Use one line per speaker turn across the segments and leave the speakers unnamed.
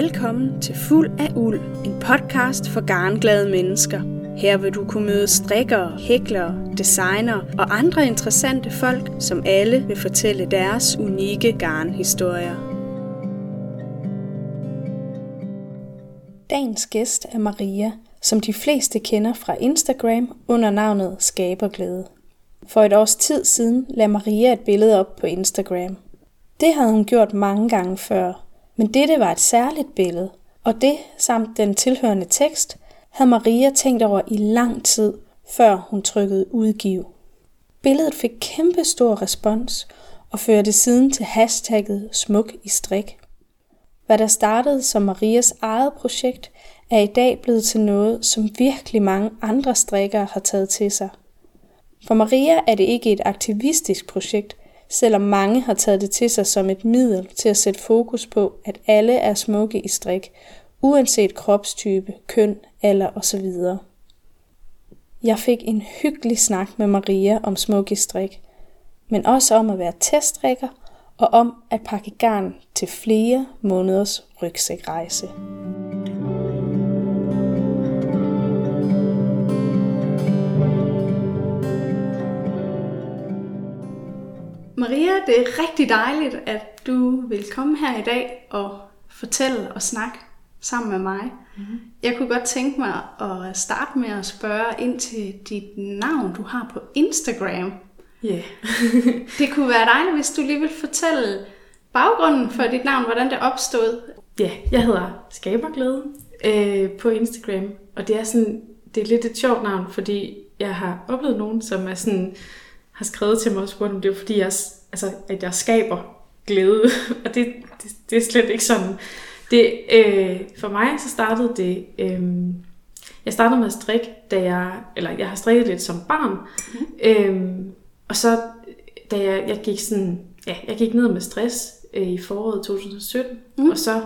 Velkommen til Fuld af Uld, en podcast for garnglade mennesker. Her vil du kunne møde strikkere, hæklere, designer og andre interessante folk, som alle vil fortælle deres unikke garnhistorier. Dagens gæst er Maria, som de fleste kender fra Instagram under navnet Skaberglæde. For et års tid siden lagde Maria et billede op på Instagram. Det havde hun gjort mange gange før, men dette var et særligt billede, og det samt den tilhørende tekst havde Maria tænkt over i lang tid, før hun trykkede udgive. Billedet fik kæmpe stor respons og førte siden til hashtagget smuk i strik. Hvad der startede som Marias eget projekt, er i dag blevet til noget, som virkelig mange andre strikkere har taget til sig. For Maria er det ikke et aktivistisk projekt, selvom mange har taget det til sig som et middel til at sætte fokus på, at alle er smukke i strik, uanset kropstype, køn, alder osv. Jeg fik en hyggelig snak med Maria om smuk i strik, men også om at være teststrikker og om at pakke garn til flere måneders rygsækrejse. Maria, det er rigtig dejligt, at du vil komme her i dag og fortælle og snakke sammen med mig. Mm-hmm. Jeg kunne godt tænke mig at starte med at spørge ind til dit navn, du har på Instagram.
Ja. Yeah.
det kunne være dejligt, hvis du lige vil fortælle baggrunden for dit navn, hvordan det opstod.
Ja, yeah, jeg hedder Skaberglæde øh, på Instagram, og det er sådan, det er lidt et sjovt navn, fordi jeg har oplevet nogen, som er sådan, har skrevet til mig og spurgt, om det er fordi, jeg, altså, at jeg skaber glæde. og det, det, det er slet ikke sådan. Det, øh, for mig så startede det... Øh, jeg startede med at strikke, da jeg... Eller jeg har strikket lidt som barn. Mm. Øh, og så da jeg, jeg gik sådan... Ja, jeg gik ned med stress øh, i foråret 2017. Mm. Og så...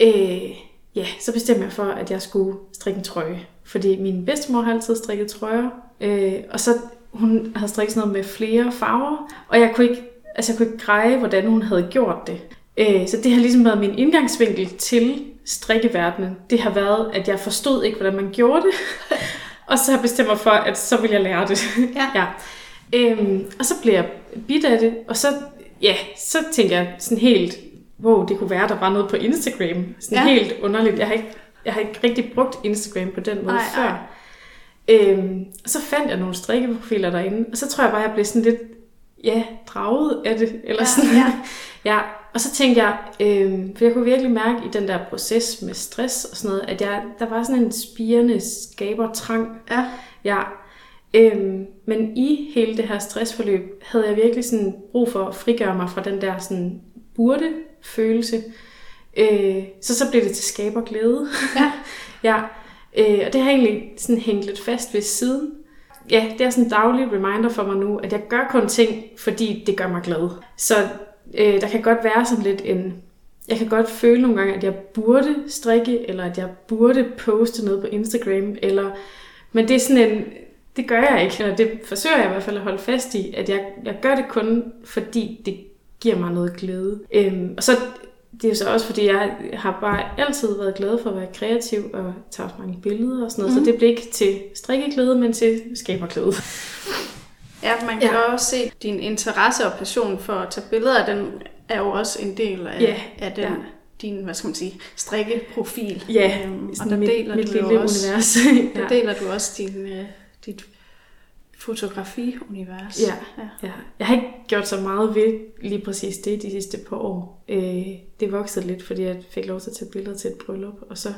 Øh, ja, så bestemte jeg for, at jeg skulle strikke en trøje. Fordi min bedstemor har altid strikket trøjer. Øh, og så hun havde strikket sådan noget med flere farver, og jeg kunne ikke, altså jeg kunne ikke greje, hvordan hun havde gjort det. Øh, så det har ligesom været min indgangsvinkel til strikkeverdenen. Det har været, at jeg forstod ikke, hvordan man gjorde det, og så har jeg bestemt mig for, at så vil jeg lære det.
Ja.
ja. Øhm, og så blev jeg bit af det, og så, ja, så tænkte jeg sådan helt, wow, det kunne være, der var noget på Instagram. Sådan ja. helt underligt. Jeg har, ikke, jeg har ikke rigtig brugt Instagram på den måde ej, før. Ej. Øhm, og så fandt jeg nogle strikkeprofiler derinde, og så tror jeg bare, jeg blev sådan lidt, ja, draget af det. Eller
ja,
sådan.
Ja.
ja. Og så tænkte jeg, øhm, for jeg kunne virkelig mærke i den der proces med stress og sådan noget, at jeg, der var sådan en spirende skabertrang.
Ja.
ja. Øhm, men i hele det her stressforløb havde jeg virkelig sådan brug for at frigøre mig fra den der sådan burde følelse. Øh, så så blev det til skaberglæde.
Ja.
ja. Øh, og det har egentlig sådan hængt lidt fast ved siden. Ja, det er sådan en daglig reminder for mig nu, at jeg gør kun ting, fordi det gør mig glad. Så øh, der kan godt være sådan lidt en... Jeg kan godt føle nogle gange, at jeg burde strikke, eller at jeg burde poste noget på Instagram, eller... Men det er sådan en... Det gør jeg ikke, eller det forsøger jeg i hvert fald at holde fast i, at jeg, jeg gør det kun, fordi det giver mig noget glæde. Øhm, og så det er jo så også, fordi jeg har bare altid været glad for at være kreativ og tage også mange billeder og sådan noget. Mm. Så mhm. det blev ikke til strikkeklæde, men til skaberklæde.
Ja, man kan ja. også se din interesse og passion for at tage billeder. Den er jo også en del af,
ja.
af den, ja. din, hvad skal man sige, strikkeprofil.
Ja,
øhm, og der
mit,
deler
mit
du
lille
også,
univers.
der deler du også din, uh, dit fotografi-univers.
Ja, ja. ja. Jeg har ikke gjort så meget ved lige præcis det de sidste par år. Øh, det voksede lidt, fordi jeg fik lov til at tage billeder til et bryllup, og så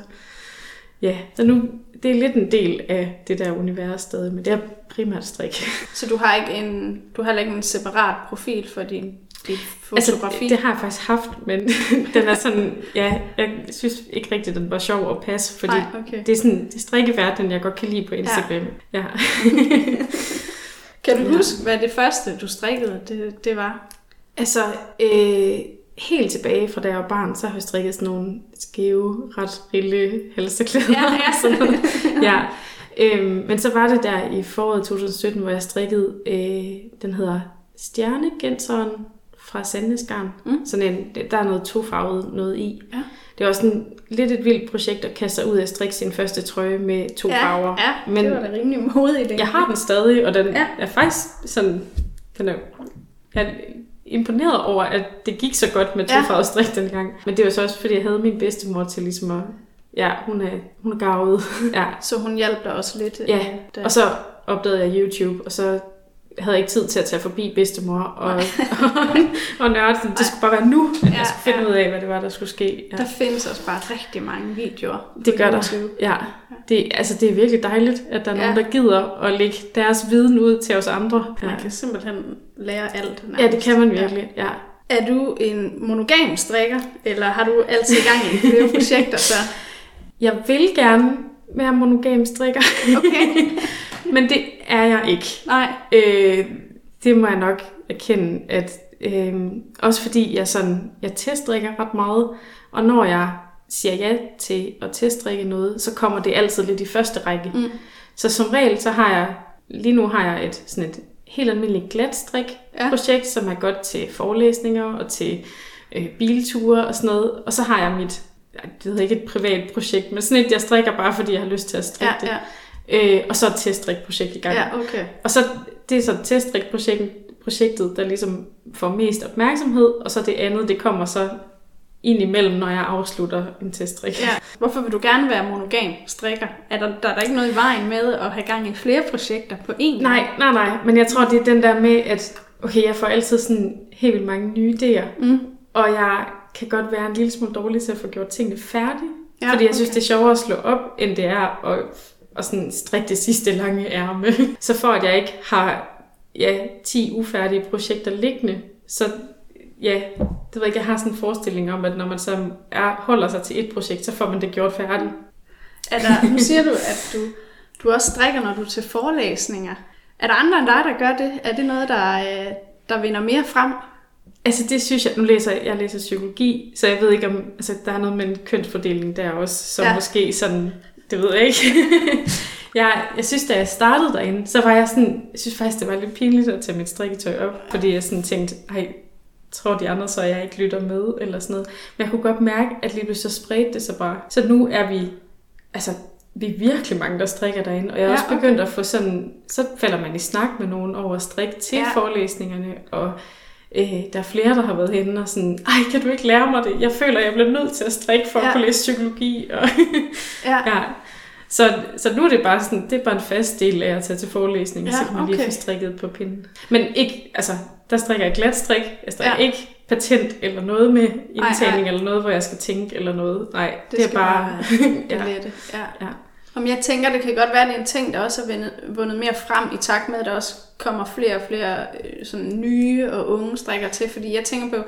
Ja, så nu, det er lidt en del af det der univers stadig, men det er primært strik.
Så du har ikke en, du har ikke en separat profil for din, din fotografi?
Altså, det har jeg faktisk haft, men den er sådan, ja, jeg synes ikke rigtigt, den var sjov at passe, fordi
Nej, okay.
det er sådan, det strikkeverdenen, jeg godt kan lide på Instagram. Ja. ja.
kan du huske, hvad det første, du strikkede, det, det var?
Altså, øh, helt tilbage fra da jeg var barn, så har jeg strikket sådan nogle skæve, ret rille halsterklæder.
Ja, ja.
sådan noget. ja. Øhm, men så var det der i foråret 2017, hvor jeg strikkede, øh, den hedder Stjernegenseren fra Sandnesgarn.
Mm.
Sådan en, der er noget tofarvet noget i.
Ja.
Det også en, lidt et vildt projekt at kaste sig ud af at strikke sin første trøje med to
ja,
farver.
Ja,
Men
det var da rimelig modigt.
jeg har den stadig, og den
Ja.
ja. er faktisk sådan... Den er, jeg er imponeret over, at det gik så godt med
Ja.
tofarvet strik dengang. Men det var så også, fordi jeg havde min bedstemor til ligesom at... Ja, hun er, hun er gavet. ja.
Så hun hjalp dig også lidt.
Ja,
øh, der.
Og så opdagede jeg YouTube, og så havde ikke tid til at tage forbi bedstemor og, og nørde. den. Det skulle bare være nu, at
Ja,
jeg skulle finde
ja.
ud af, hvad det var, der skulle ske. Ja.
Der findes også bare rigtig mange videoer.
Det gør der.
YouTube.
Ja, det, altså, det er virkelig dejligt, at der er
Ja.
nogen, der gider at lægge deres viden ud til os andre. Ja,
Man kan simpelthen lære alt.
ja det kan man
Ja.
virkelig. Ja.
Er du en monogam strikker, eller har du altid gang i flere projekter så?
Jeg vil gerne være monogam strikker,
Okay.
men det er jeg ikke.
Nej.
Øh, det må jeg nok erkende, at øh, også fordi jeg sådan, jeg teststrikker ret meget, og når jeg siger ja til at teststrikke noget, så kommer det altid lidt i første række.
Mm.
Så som regel, så har jeg, lige nu har jeg et sådan et helt almindeligt glatstrik
Ja.
projekt, som er godt til forelæsninger og til øh, bilture og sådan noget. Og så har jeg mit, det hedder ikke et privat projekt, men sådan et, jeg strikker bare, fordi jeg har lyst til at strikke
Ja, ja.
Øh, og så et teststrikprojekt i gang.
Ja, okay.
Og så det er så teststrikprojektet, projektet, der ligesom får mest opmærksomhed, og så det andet, det kommer så ind imellem, når jeg afslutter en teststrik.
Ja. Hvorfor vil du gerne være monogam strikker? Er der, der er der ikke noget i vejen med at have gang i flere projekter på én?
Nej, nej, nej, men jeg tror, det er den der med, at okay, jeg får altid sådan helt vildt mange nye idéer,
Mm.
og jeg kan godt være en lille smule dårlig til at få gjort tingene færdige,
Ja,
fordi jeg synes,
okay.
det er sjovere at slå op, end det er at, at sådan strikke det sidste lange ærme. Så for at jeg ikke har ja, 10 ufærdige projekter liggende, så ja, det ved jeg ikke, jeg har sådan en forestilling om, at når man så er, holder sig til et projekt, så får man det gjort færdigt.
Er der, nu siger du, at du, du også strikker, når du er til forelæsninger. Er der andre end dig, der gør det? Er det noget, der, øh, der vinder mere frem?
Altså det synes jeg, nu læser jeg, læser psykologi, så jeg ved ikke om, altså der er noget med en kønsfordeling der også, som
ja.
måske sådan, det ved jeg ikke. jeg, jeg synes, da jeg startede derinde, så var jeg sådan, jeg synes faktisk, det var lidt pinligt at tage mit strikketøj op, fordi jeg sådan tænkte, ej, tror de andre så, at jeg ikke lytter med, eller sådan noget. Men jeg kunne godt mærke, at lige pludselig så spredte det sig bare. Så nu er vi, altså, vi er virkelig mange, der strikker derinde, og jeg er
Ja,
også begyndt at få sådan, så falder man i snak med nogen over at strikke til
ja.
forelæsningerne, og øh, der er flere, der har været henne og sådan, ej, kan du ikke lære mig det? Jeg føler, jeg bliver nødt til at strikke for
Ja.
at kunne læse psykologi. Og
Ja.
ja. Så, så nu er det bare sådan, det er bare en fast del af at tage til forelæsning,
Ja,
ja, så kan man lige
okay.
få strikket på pinden. Men ikke, altså, der strikker jeg glat strik, jeg strikker
Ja.
ja. ikke patent eller noget med indtagning
nej.
eller noget, hvor jeg skal tænke eller noget. Nej, det,
Det
er bare...
bare Det
ja.
lette. Ja.
Ja.
Om jeg tænker, det kan godt være, at det er en ting, der også vundet, vundet mere frem i takt med, at der også kommer flere og flere øh, sådan nye og unge strikker til. Fordi jeg tænker på,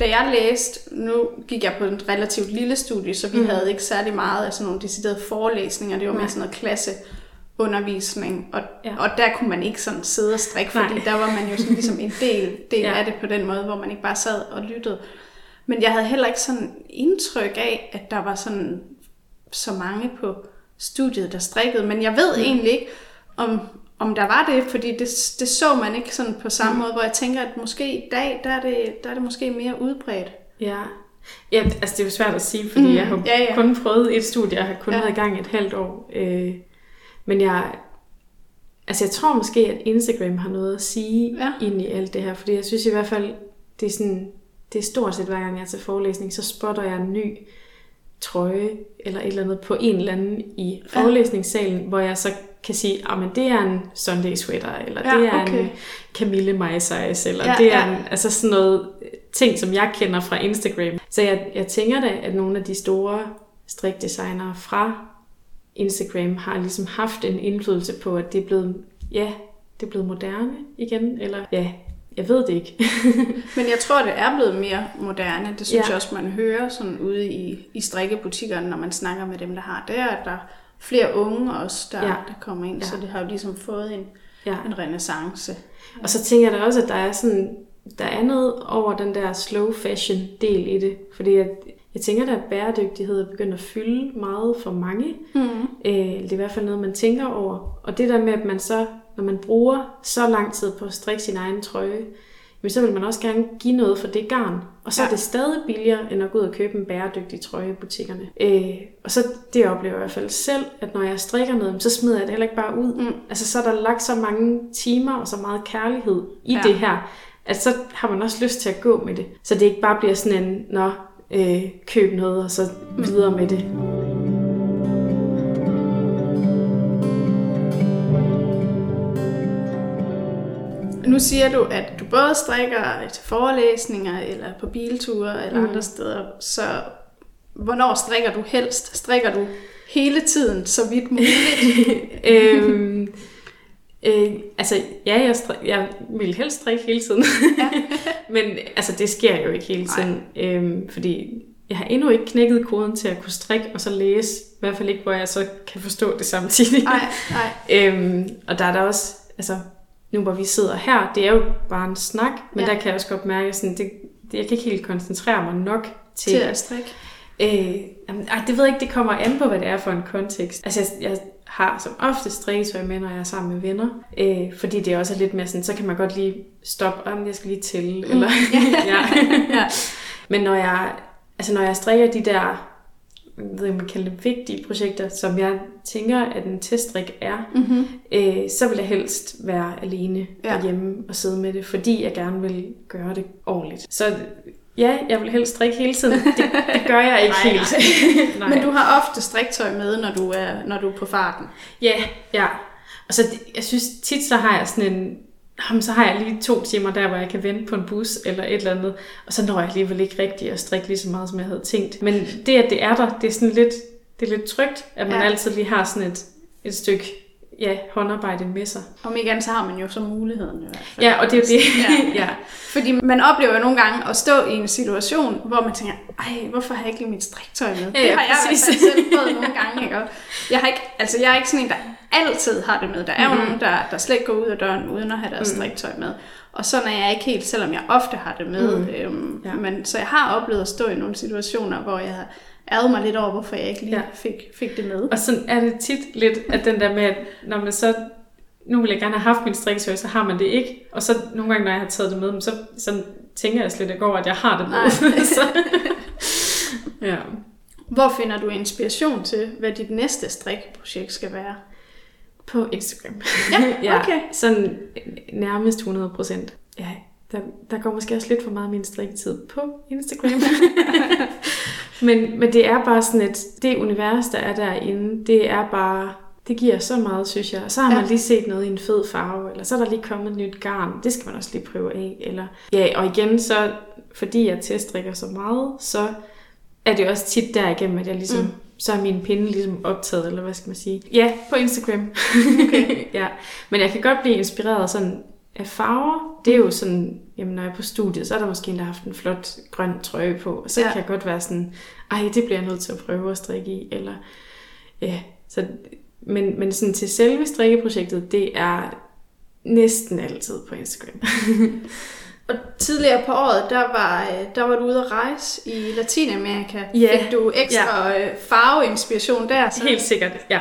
da jeg læste, nu gik jeg på en relativt lille studie, så vi mm. Havde ikke særlig meget af sådan nogle deciderede forelæsninger. Det var mere sådan noget klasseundervisning. Og, ja.
Ja.
og der kunne man ikke sådan sidde og strikke, fordi
Nej.
der var man jo sådan ligesom en del, del
Ja.
af det på den måde, hvor man ikke bare sad og lyttede. Men jeg havde heller ikke sådan indtryk af, at der var sådan så mange på studiet, der strikkede. Men jeg ved mm. egentlig ikke, om, om der var det, fordi det, det så man ikke sådan på samme mm. måde, hvor jeg tænker, at måske i dag, der er det, der er det måske mere udbredt.
Ja. Ja, altså det er jo svært at sige, fordi
Mm,
jeg har
ja, ja.
kun prøvet et studie, jeg har kun
Ja.
ja. været i gang et halvt år. Øh, men jeg, altså jeg tror måske, at Instagram har noget at sige
Ja.
ja. ind i alt det her, fordi jeg synes i hvert fald, det er sådan, det er stort set hver gang jeg er til forelæsning, så spotter jeg en ny trøje eller et eller andet på en eller anden i
Ja.
forelæsningssalen, hvor jeg så kan sige, at det er en Sunday sweater, eller
Ja,
det er
okay.
en Camille My Size, eller
Ja,
det er
ja.
en, altså sådan noget ting, som jeg kender fra Instagram. Så jeg, jeg tænker da, at nogle af de store strikdesignere fra Instagram har ligesom haft en indflydelse på, at det er blevet, ja, det er blevet moderne igen, eller ja, jeg ved det ikke.
Men jeg tror, det er blevet mere moderne. Det synes ja. Jeg også, man hører sådan ude i, i strikkebutikkerne, når man snakker med dem, der har det, at der er flere unge også, der, ja. Der kommer ind. Ja. Så det har jo ligesom fået en,
ja.
en renaissance.
Og så tænker jeg da også, at der er sådan, der er noget over den der slow fashion del i det, fordi jeg, jeg tænker da, at bæredygtighed er begyndt at fylde meget for mange.
Mm.
Øh, det er i hvert fald noget, man tænker over. Og det der med, at man så, når man bruger så lang tid på at strikke sin egen trøje, men så vil man også gerne give noget for det garn. Og så ja. Er det stadig billigere, end at gå ud og købe en bæredygtig trøje i butikkerne. Øh, og så det oplever jeg i hvert fald selv, at når jeg strikker noget, så smider jeg det heller ikke bare ud.
Mm.
Altså så er der lagt så mange timer og så meget kærlighed i
Ja.
det her, at så har man også lyst til at gå med det. Så det ikke bare bliver sådan en, nå, øh, køb noget og så videre med det.
Nu siger du, at du både strikker til forelæsninger, eller på bilture, eller
Mm.
andre steder. Så hvornår strikker du helst? Strikker du hele tiden, så vidt muligt?
øhm, øh, altså, ja, jeg, strik, jeg vil helst strikke hele tiden. Men altså, det sker jo ikke hele tiden. Øhm, fordi jeg har endnu ikke knækket koden til at kunne strikke og så læse. I hvert fald ikke, hvor jeg så kan forstå det samtidig.
Nej, nej.
Øhm, og der er der også, altså nu hvor vi sidder her, det er jo bare en snak, men
Ja.
der kan jeg også godt mærke, sådan, det, det, jeg kan ikke helt koncentrere mig nok til,
Til at strikke.
Øh, jamen, ej, det ved jeg ikke, det kommer an på, hvad det er for en kontekst. Altså, jeg, jeg har som ofte strikketøj med, når jeg er sammen med venner. Øh, fordi det også er lidt mere sådan, så kan man godt lige stoppe, om jeg skal lige tælle. Mm. Eller, ja.
Ja.
Men når jeg, altså, når jeg strikker de der, jeg ved ikke, man kalder det vigtige projekter, som jeg tænker, at en teststrik er,
Mm-hmm.
øh, så vil jeg helst være alene
Ja.
ja. hjemme og sidde med det, fordi jeg gerne vil gøre det ordentligt. Så ja, jeg vil helst strikke hele tiden. Det, det gør jeg ikke
Nej,
helt. Nej.
Men du har ofte striktøj med, når du er, når du er på farten.
Ja, ja. Og så, jeg synes tit, så har jeg sådan en... Jamen, så har jeg lige to timer der, hvor jeg kan vente på en bus eller et eller andet. Og så når jeg alligevel ikke rigtig at strikke lige så meget, som jeg havde tænkt. Men det, at det er der, det er sådan lidt, det er lidt trygt, at man
Ja.
altid lige har sådan et, et stykke ja, håndarbejde med sig.
Om ikke andet, så har man jo så muligheden i hvert fald.
Ja, og det er det.
Ja.
ja.
Fordi man oplever jo nogle gange at stå i en situation, hvor man tænker, ej, hvorfor har jeg ikke lige mit striktøj med?
Ja,
det
ja,
har jeg
præcis.
i hvert fald selv prøvet nogle gange. Ikke? Og Jeg, har ikke, altså, jeg er ikke sådan en, der altid har det med. Der er jo
Mhm.
nogen, der, der slet ikke går ud af døren, uden at have deres
Mhm.
striktøj med. Og sådan er jeg ikke helt, selvom jeg ofte har det med.
Mhm.
Øhm,
Ja.
men, så jeg har oplevet at stå i nogle situationer, hvor jeg har ærget mig lidt over, hvorfor jeg ikke lige
Ja.
fik, fik det med.
Og sådan er det tit lidt, at den der med, at når man så, nu vil jeg gerne have haft min strikketøj, så har man det ikke. Og så nogle gange, når jeg har taget det med, så, så tænker jeg slet ikke over, at jeg har det med. Så, ja.
Hvor finder du inspiration til, hvad dit næste strikprojekt skal være?
På Instagram.
Ja, okay.
Sådan nærmest 100 procent. Ja, der, der går måske også lidt for meget af min strikketid på Instagram. Men, men det er bare sådan et, det univers, der er derinde, det er bare, det giver så meget, synes jeg. Og så har
Ja.
man lige set noget i en fed farve, eller så er der lige kommet et nyt garn. Det skal man også lige prøve af. Eller, ja, og igen, så fordi jeg teststrikker så meget, så er det også tit derigennem, at jeg ligesom,
Mm.
mm. så er min pinde ligesom optaget, eller hvad skal man sige. Ja, på Instagram.
Okay.
ja, men jeg kan godt blive inspireret sådan af farver. Det er jo sådan, jamen når jeg er på studiet, så er der måske en, der har haft en flot grøn trøje på, og så
Ja.
kan jeg godt være sådan, ej, det bliver jeg nødt til at prøve at strikke i, eller ja, så, men, men sådan til selve strikkeprojektet, det er næsten altid på Instagram.
Og tidligere på året, der var, øh, der var du ude at rejse i Latinamerika.
Ja.
Fik du ekstra ja. farveinspiration der? Så?
Helt sikkert, ja.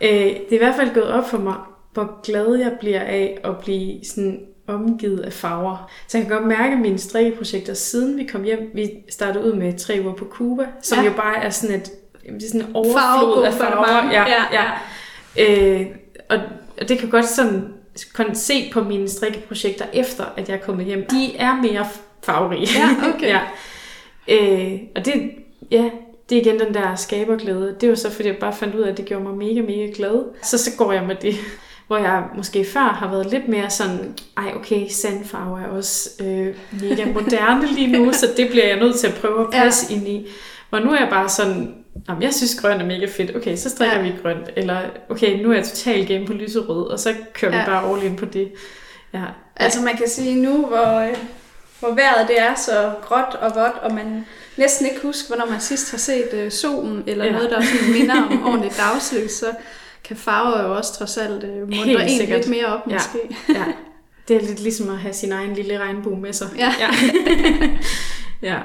Øh, det er i hvert fald gået op for mig, hvor glad jeg bliver af at blive sådan omgivet af farver. Så jeg kan godt mærke mine strikkeprojekter, siden vi kom hjem. Vi startede ud med tre uger på Cuba, som
Ja.
jo bare er sådan et det er sådan en overflod af farver. Ja,
ja.
ja. Øh, og og det kan godt sådan kun se på mine strikkeprojekter efter, at jeg er kommet hjem. De er mere farverige.
Ja, okay.
ja. Øh, og det, ja, det er igen den der skaberglæde. Det var så, fordi jeg bare fandt ud af, at det gjorde mig mega, mega glad. Så så går jeg med det. Hvor jeg måske før har været lidt mere sådan, ej okay, sandfarve er også øh, mega moderne lige nu, så det bliver jeg nødt til at prøve at passe ja. ind i. Og nu er jeg bare sådan, Jamen, jeg synes grøn er mega fedt. Okay, så strikker
Ja.
vi grønt. Eller okay, nu er jeg totalt game på lyserød, og så kører
Ja.
vi bare all in på det. Ja.
Altså man kan sige nu, hvor, øh, hvor vejret det er så gråt og vådt, og man næsten ikke husker, hvornår man sidst har set øh, solen, eller. Ja. noget, der sådan minder om ordentligt dagslys, så kan farver jo også trods alt øh, muntre en
sikkert.
lidt mere op
Ja.
måske.
ja. Det er lidt ligesom at have sin egen lille regnbue med sig.
Ja.
ja. ja.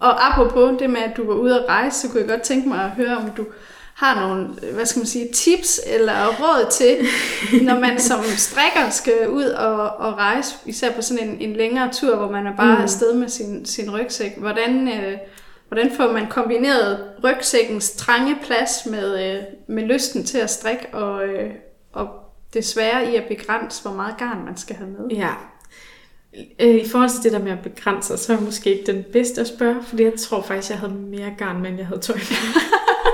Og apropos det med, at du var ude at rejse, så kunne jeg godt tænke mig at høre, om du har nogle, hvad skal man sige, tips eller råd til, når man som strikker skal ud og, og rejse, især på sådan en, en længere tur, hvor man er bare mm. afsted med sin, sin rygsæk. Hvordan, øh, hvordan får man kombineret rygsækkens trange plads med, øh, med lysten til at strikke og, øh, og det svære i at begrænse, hvor meget garn man skal have med?
Ja, øh, I forhold til det der med at begrænse, så er jeg måske ikke den bedste at spørge, fordi jeg tror faktisk, jeg havde mere garn, end jeg havde tøj.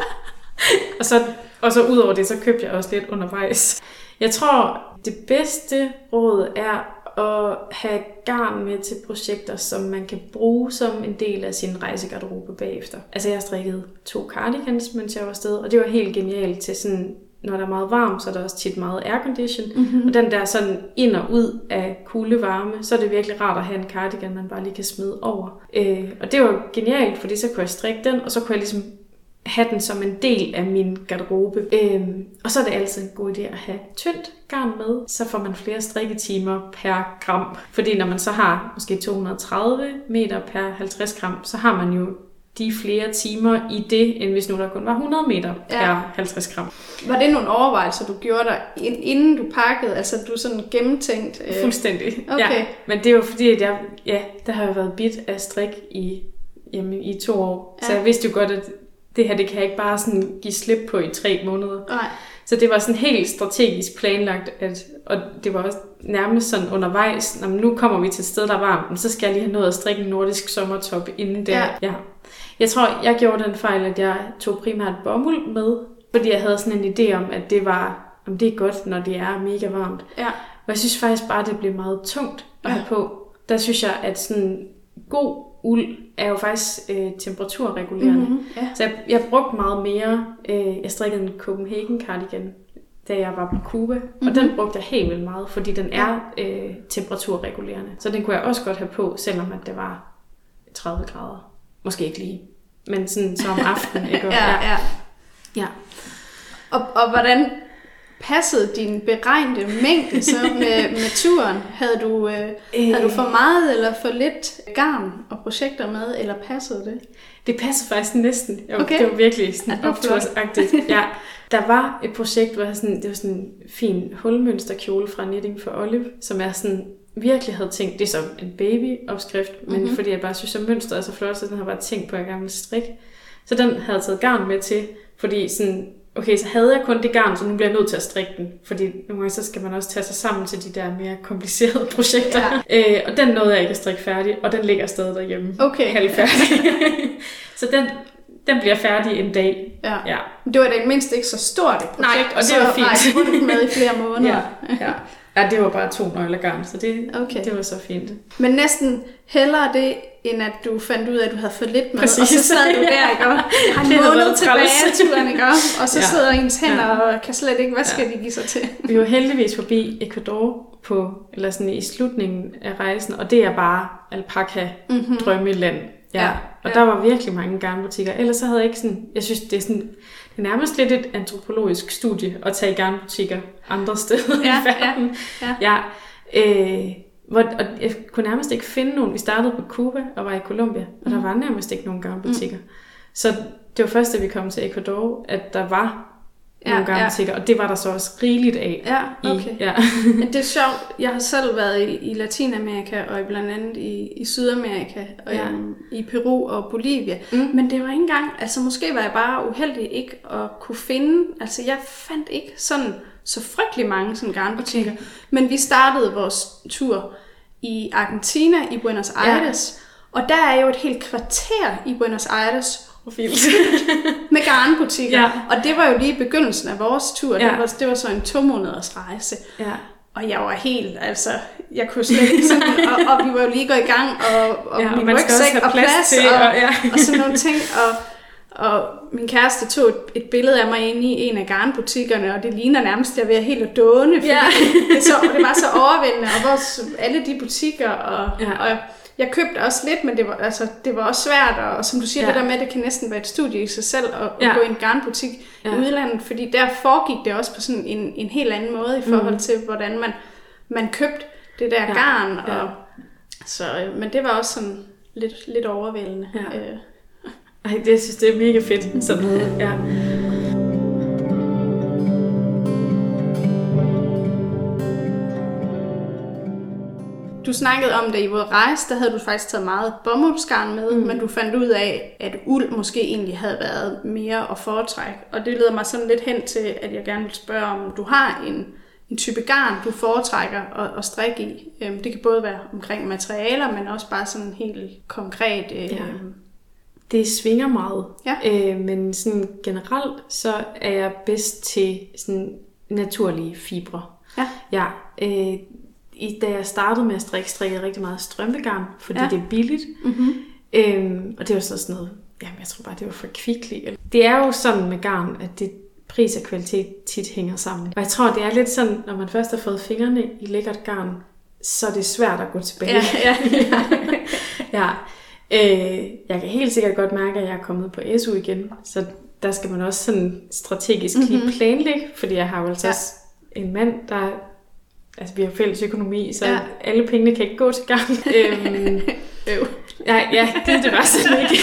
og, så, og så ud over det, så købte jeg også lidt undervejs. Jeg tror, det bedste råd er at have garn med til projekter, som man kan bruge som en del af sin rejsegarderobe bagefter. Altså jeg strikkede to cardigans, mens jeg var afsted, og det var helt genialt til sådan når der er meget varmt, så er der også tit meget aircondition. Mm-hmm. Og den der sådan ind og ud af kulde varme, så er det virkelig rart at have en cardigan, man bare lige kan smide over. Øh, og det var genialt, fordi så kunne jeg strikke den, og så kunne jeg ligesom have den som en del af min garderobe. Øhm, og så er det altid en god idé at have tyndt garn med, så får man flere strikketimer per gram. Fordi når man så har måske 230 meter per 50 gram, så har man jo de flere timer i det, end hvis nu der kun var 100 meter per ja. 50 gram.
Var det nogle overvejelser, du gjorde dig, inden du pakkede? Altså du sådan gennemtænkt?
Øh... Fuldstændig, okay. ja. Men det var fordi, at jeg, ja, der har jeg været bit af strik i, jamen, i to år. Ja. Så jeg vidste jo godt, at det her, det kan jeg ikke bare sådan give slip på i tre måneder.
Nej.
Så det var sådan helt strategisk planlagt, at, og det var også nærmest sådan undervejs, når nu kommer vi til et sted, der er varmt, så skal jeg lige have noget at strikke en nordisk sommertop inden der. Ja. ja. Jeg tror, jeg gjorde den fejl, at jeg tog primært bomuld med, fordi jeg havde sådan en idé om, at det var, om det er godt, når det er mega varmt.
Ja.
Og jeg synes faktisk bare, at det blev meget tungt at ja. have på. Der synes jeg, at sådan god uld er jo faktisk øh, temperaturregulerende. Mm-hmm, ja. Så jeg, jeg brugte meget mere. Øh, jeg strikkede en Copenhagen cardigan, da jeg var på Cuba. Mm-hmm. Og den brugte jeg helt vildt meget, fordi den er øh, temperaturregulerende. Så den kunne jeg også godt have på, selvom at det var 30 grader. Måske ikke lige, men sådan som aftenen. Ikke?
ja, ja.
ja.
Og, og hvordan passede din beregnede mængde så med, med turen? Havde du, øh, øh, havde du for meget eller for lidt garn og projekter med, eller passede det?
Det passede faktisk næsten. Jo, okay. Det var virkelig sådan ja, optursagtigt. ja. Der var et projekt, hvor jeg sådan, det var sådan en fin hulmønsterkjole fra Knitting for Olive, som er sådan virkelig havde tænkt, det er så en babyopskrift, men mm-hmm. fordi jeg bare synes, at mønstret er så flot, så den har bare tænkt på, at jeg gerne vil strikke. Så den havde jeg taget garn med til, fordi sådan, okay, så havde jeg kun det garn, så nu bliver jeg nødt til at strikke den. Fordi nogle gange så skal man også tage sig sammen til de der mere komplicerede projekter. Ja. Øh, og den nåede jeg ikke at strikke færdig, og den ligger stadig derhjemme.
Okay.
Halvfærdig. så den, den bliver færdig en dag.
Ja. ja. Det var det mindst ikke så stort et projekt,
Nej, og det var fint.
Og så med i flere måneder.
ja. ja. Ja, det var bare to nøgler garn, så det, okay. det var så fint.
Men næsten hellere det, end at du fandt ud af, at du havde fået lidt med, Præcis. og så sad du der, ikke? Og har en måned tilbage af turen, ikke? Og så ja. sidder ens hænder ja. og kan slet ikke, hvad skal ja. de give sig til?
Vi var heldigvis forbi Ecuador på, eller sådan i slutningen af rejsen, og det er bare alpaka mm-hmm. Ja. ja. Og ja. der var virkelig mange garnbutikker. Ellers så havde jeg ikke sådan, jeg synes, det er sådan, det er nærmest lidt et antropologisk studie at tage i garnbutikker andre steder ja, i verden. Ja, ja. ja øh, hvor, og jeg kunne nærmest ikke finde nogen. Vi startede på Cuba og var i Colombia, og der mm. var nærmest ikke nogen garnbutikker. Mm. Så det var først, da vi kom til Ecuador, at der var ja, nogle garnbutikker, ja. og det var der så også rigeligt af.
Ja, okay. I, ja. Det er sjovt. Jeg har selv været i, i Latinamerika, og i blandt andet i, i Sydamerika, og ja. i, i Peru og Bolivia. Mm. Men det var ikke engang, altså måske var jeg bare uheldig ikke at kunne finde, altså jeg fandt ikke sådan så frygtelig mange sådan garnbutikker. Okay. Men vi startede vores tur i Argentina, i Buenos Aires, ja. og der er jo et helt kvarter i Buenos Aires,
fint.
med garnbutikker. Ja. Og det var jo lige begyndelsen af vores tur. Ja. Det, var, det var så en to måneders rejse.
Ja.
Og jeg var helt, altså, jeg kunne slet ikke sådan, og, og vi var jo lige gået i gang, og, og ja, min rygsæk og plads, til, og, og, ja. og sådan nogle ting, og, og min kæreste tog et, et billede af mig inde i en af garnbutikkerne, og det ligner nærmest, at jeg ved helt at dåne, fordi ja. det, så, det var så overvældende, og vores, alle de butikker, og, ja. og jeg købte også lidt, men det var, altså, det var også svært, og, og som du siger, ja. det der med, at det kan næsten være et studie i sig selv at, ja. at gå i en garnbutik ja. i udlandet, fordi der foregik det også på sådan en, en helt anden måde i forhold mm. til, hvordan man, man købte det der ja. garn. Og, ja. så, øh, men det var også sådan lidt, lidt overvældende. Ja. Øh.
Ej, det, jeg synes, det er mega fedt. Sådan noget. Ja.
Du snakkede om, da I var rejse, der havde du faktisk taget meget bomuldsgarn med, mm. men du fandt ud af, at uld måske egentlig havde været mere at foretrække. Og det leder mig sådan lidt hen til, at jeg gerne vil spørge, om du har en, en type garn, du foretrækker at, at strikke i. Øhm, det kan både være omkring materialer, men også bare sådan helt konkret... Øh, ja.
Det svinger meget, ja. øh, men sådan generelt så er jeg bedst til sådan naturlige fibre. Ja. ja øh, i, da jeg startede med at strikke, strikkede jeg rigtig meget strømpegarn, fordi ja. det er billigt. Mm-hmm. Øhm, og det var så sådan noget, jamen jeg tror bare, det var for kvickly. Det er jo sådan med garn, at det pris og kvalitet tit hænger sammen. Og jeg tror, det er lidt sådan, når man først har fået fingrene i lækkert garn, så er det svært at gå tilbage. Ja, ja. ja. Øh, jeg kan helt sikkert godt mærke, at jeg er kommet på SU igen, så der skal man også sådan strategisk lige mm-hmm. planlægge, fordi jeg har jo altså ja. en mand, der altså vi har fælles økonomi, så ja. alle pengene kan ikke gå til gang. øhm, øv. Ja, ja, det, det var sådan ikke.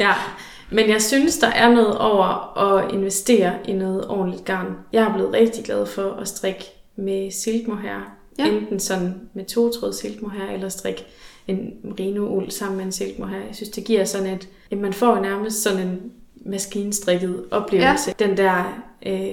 ja, men jeg synes, der er noget over at investere i noget ordentligt garn. Jeg er blevet rigtig glad for at strikke med silkmohair. Ja. Enten sådan med to tråd silkmohair, eller strikke en merino-uld sammen med en silkmohair. Jeg synes, det giver sådan et... At man får nærmest sådan en maskinstrikket oplevelse. Ja. Den der øh,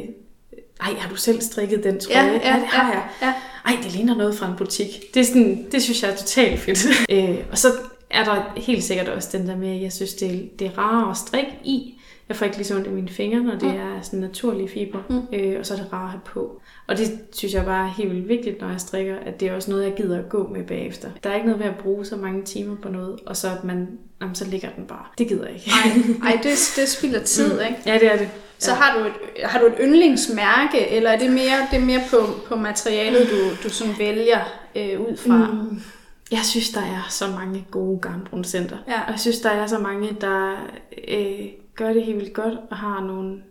ej, har du selv strikket den trøje? Ja, ja, ja det har jeg. Ja. Ej, det ligner noget fra en butik. Det, er sådan, det synes jeg er totalt fedt. øh, og så er der helt sikkert også den der med, at jeg synes, det er, det er rarere at strikke i. Jeg får ikke lige så ondt i mine fingre, når det mm. er sådan naturlige fiber. Mm. Øh, og så er det rarere at have på. Og det synes jeg bare er helt vildt vigtigt, når jeg strikker, at det er også noget, jeg gider at gå med bagefter. Der er ikke noget ved at bruge så mange timer på noget, og så at man, jamen, så ligger den bare. Det gider jeg ikke.
Nej, det, det spilder tid, mm. ikke?
Ja, det er det.
Så ja. har, du et, har du et yndlingsmærke, eller er det mere, det er mere på, på materialet, du, du sådan vælger øh, ud fra? Mm.
Jeg synes, der er så mange gode garnproducenter. Ja. Og jeg synes, der er så mange, der øh, gør det helt vildt godt, og har nogle,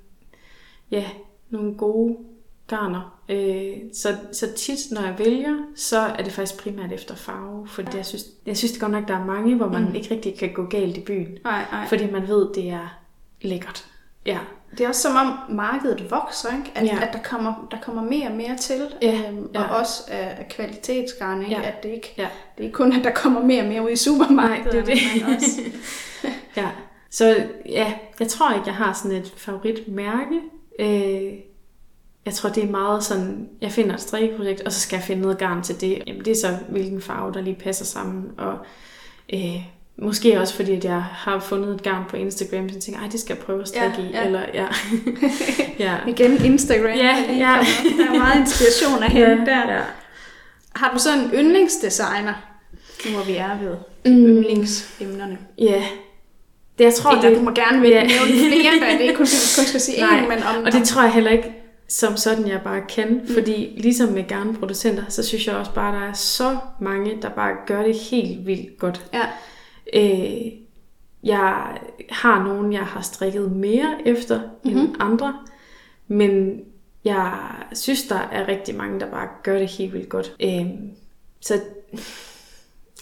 ja, nogle gode garner. Øh, så, så tit, når jeg vælger, så er det faktisk primært efter farve. Fordi jeg synes, jeg synes det godt nok, der er mange, hvor man mm. ikke rigtig kan gå galt i byen. Ej, ej. Fordi man ved, det er lækkert. Ja.
Det er også som om markedet vokser, ikke? At, ja. at der, kommer, der kommer mere og mere til, ja. øhm, ja. og også af, af kvalitetsgarn, ikke? Ja. at det ikke, ja. det er kun, at der kommer mere og mere ud i supermarkedet. Nej, det er det. Også.
ja. Så ja, jeg tror ikke, jeg har sådan et favoritmærke. Øh, jeg tror, det er meget sådan, jeg finder et strikkeprojekt, og så skal jeg finde noget garn til det. Jamen, det er så, hvilken farve, der lige passer sammen. Og øh, måske også fordi, at jeg har fundet et garn på Instagram, så jeg tænker, ej, det skal jeg prøve at strikke ja, i. Ja. Eller, ja.
ja. Igen Instagram. Ja, ja. Der er meget inspiration af hende ja, der. Ja. Har du så en yndlingsdesigner, nu hvor vi er ved mm. yndlingsemnerne?
Ja, det, jeg tror,
Eller, det, du må gerne ja. nævne flere, for det er ikke kun, kun skal sige en, men om...
og det tror jeg heller ikke, som sådan jeg bare kan. Mm. Fordi ligesom med garnproducenter, så synes jeg også bare, at der er så mange, der bare gør det helt vildt godt. Ja. Øh, jeg har nogen, jeg har strikket mere efter mm-hmm. end andre. Men jeg synes, der er rigtig mange, der bare gør det helt vildt godt. Øh, så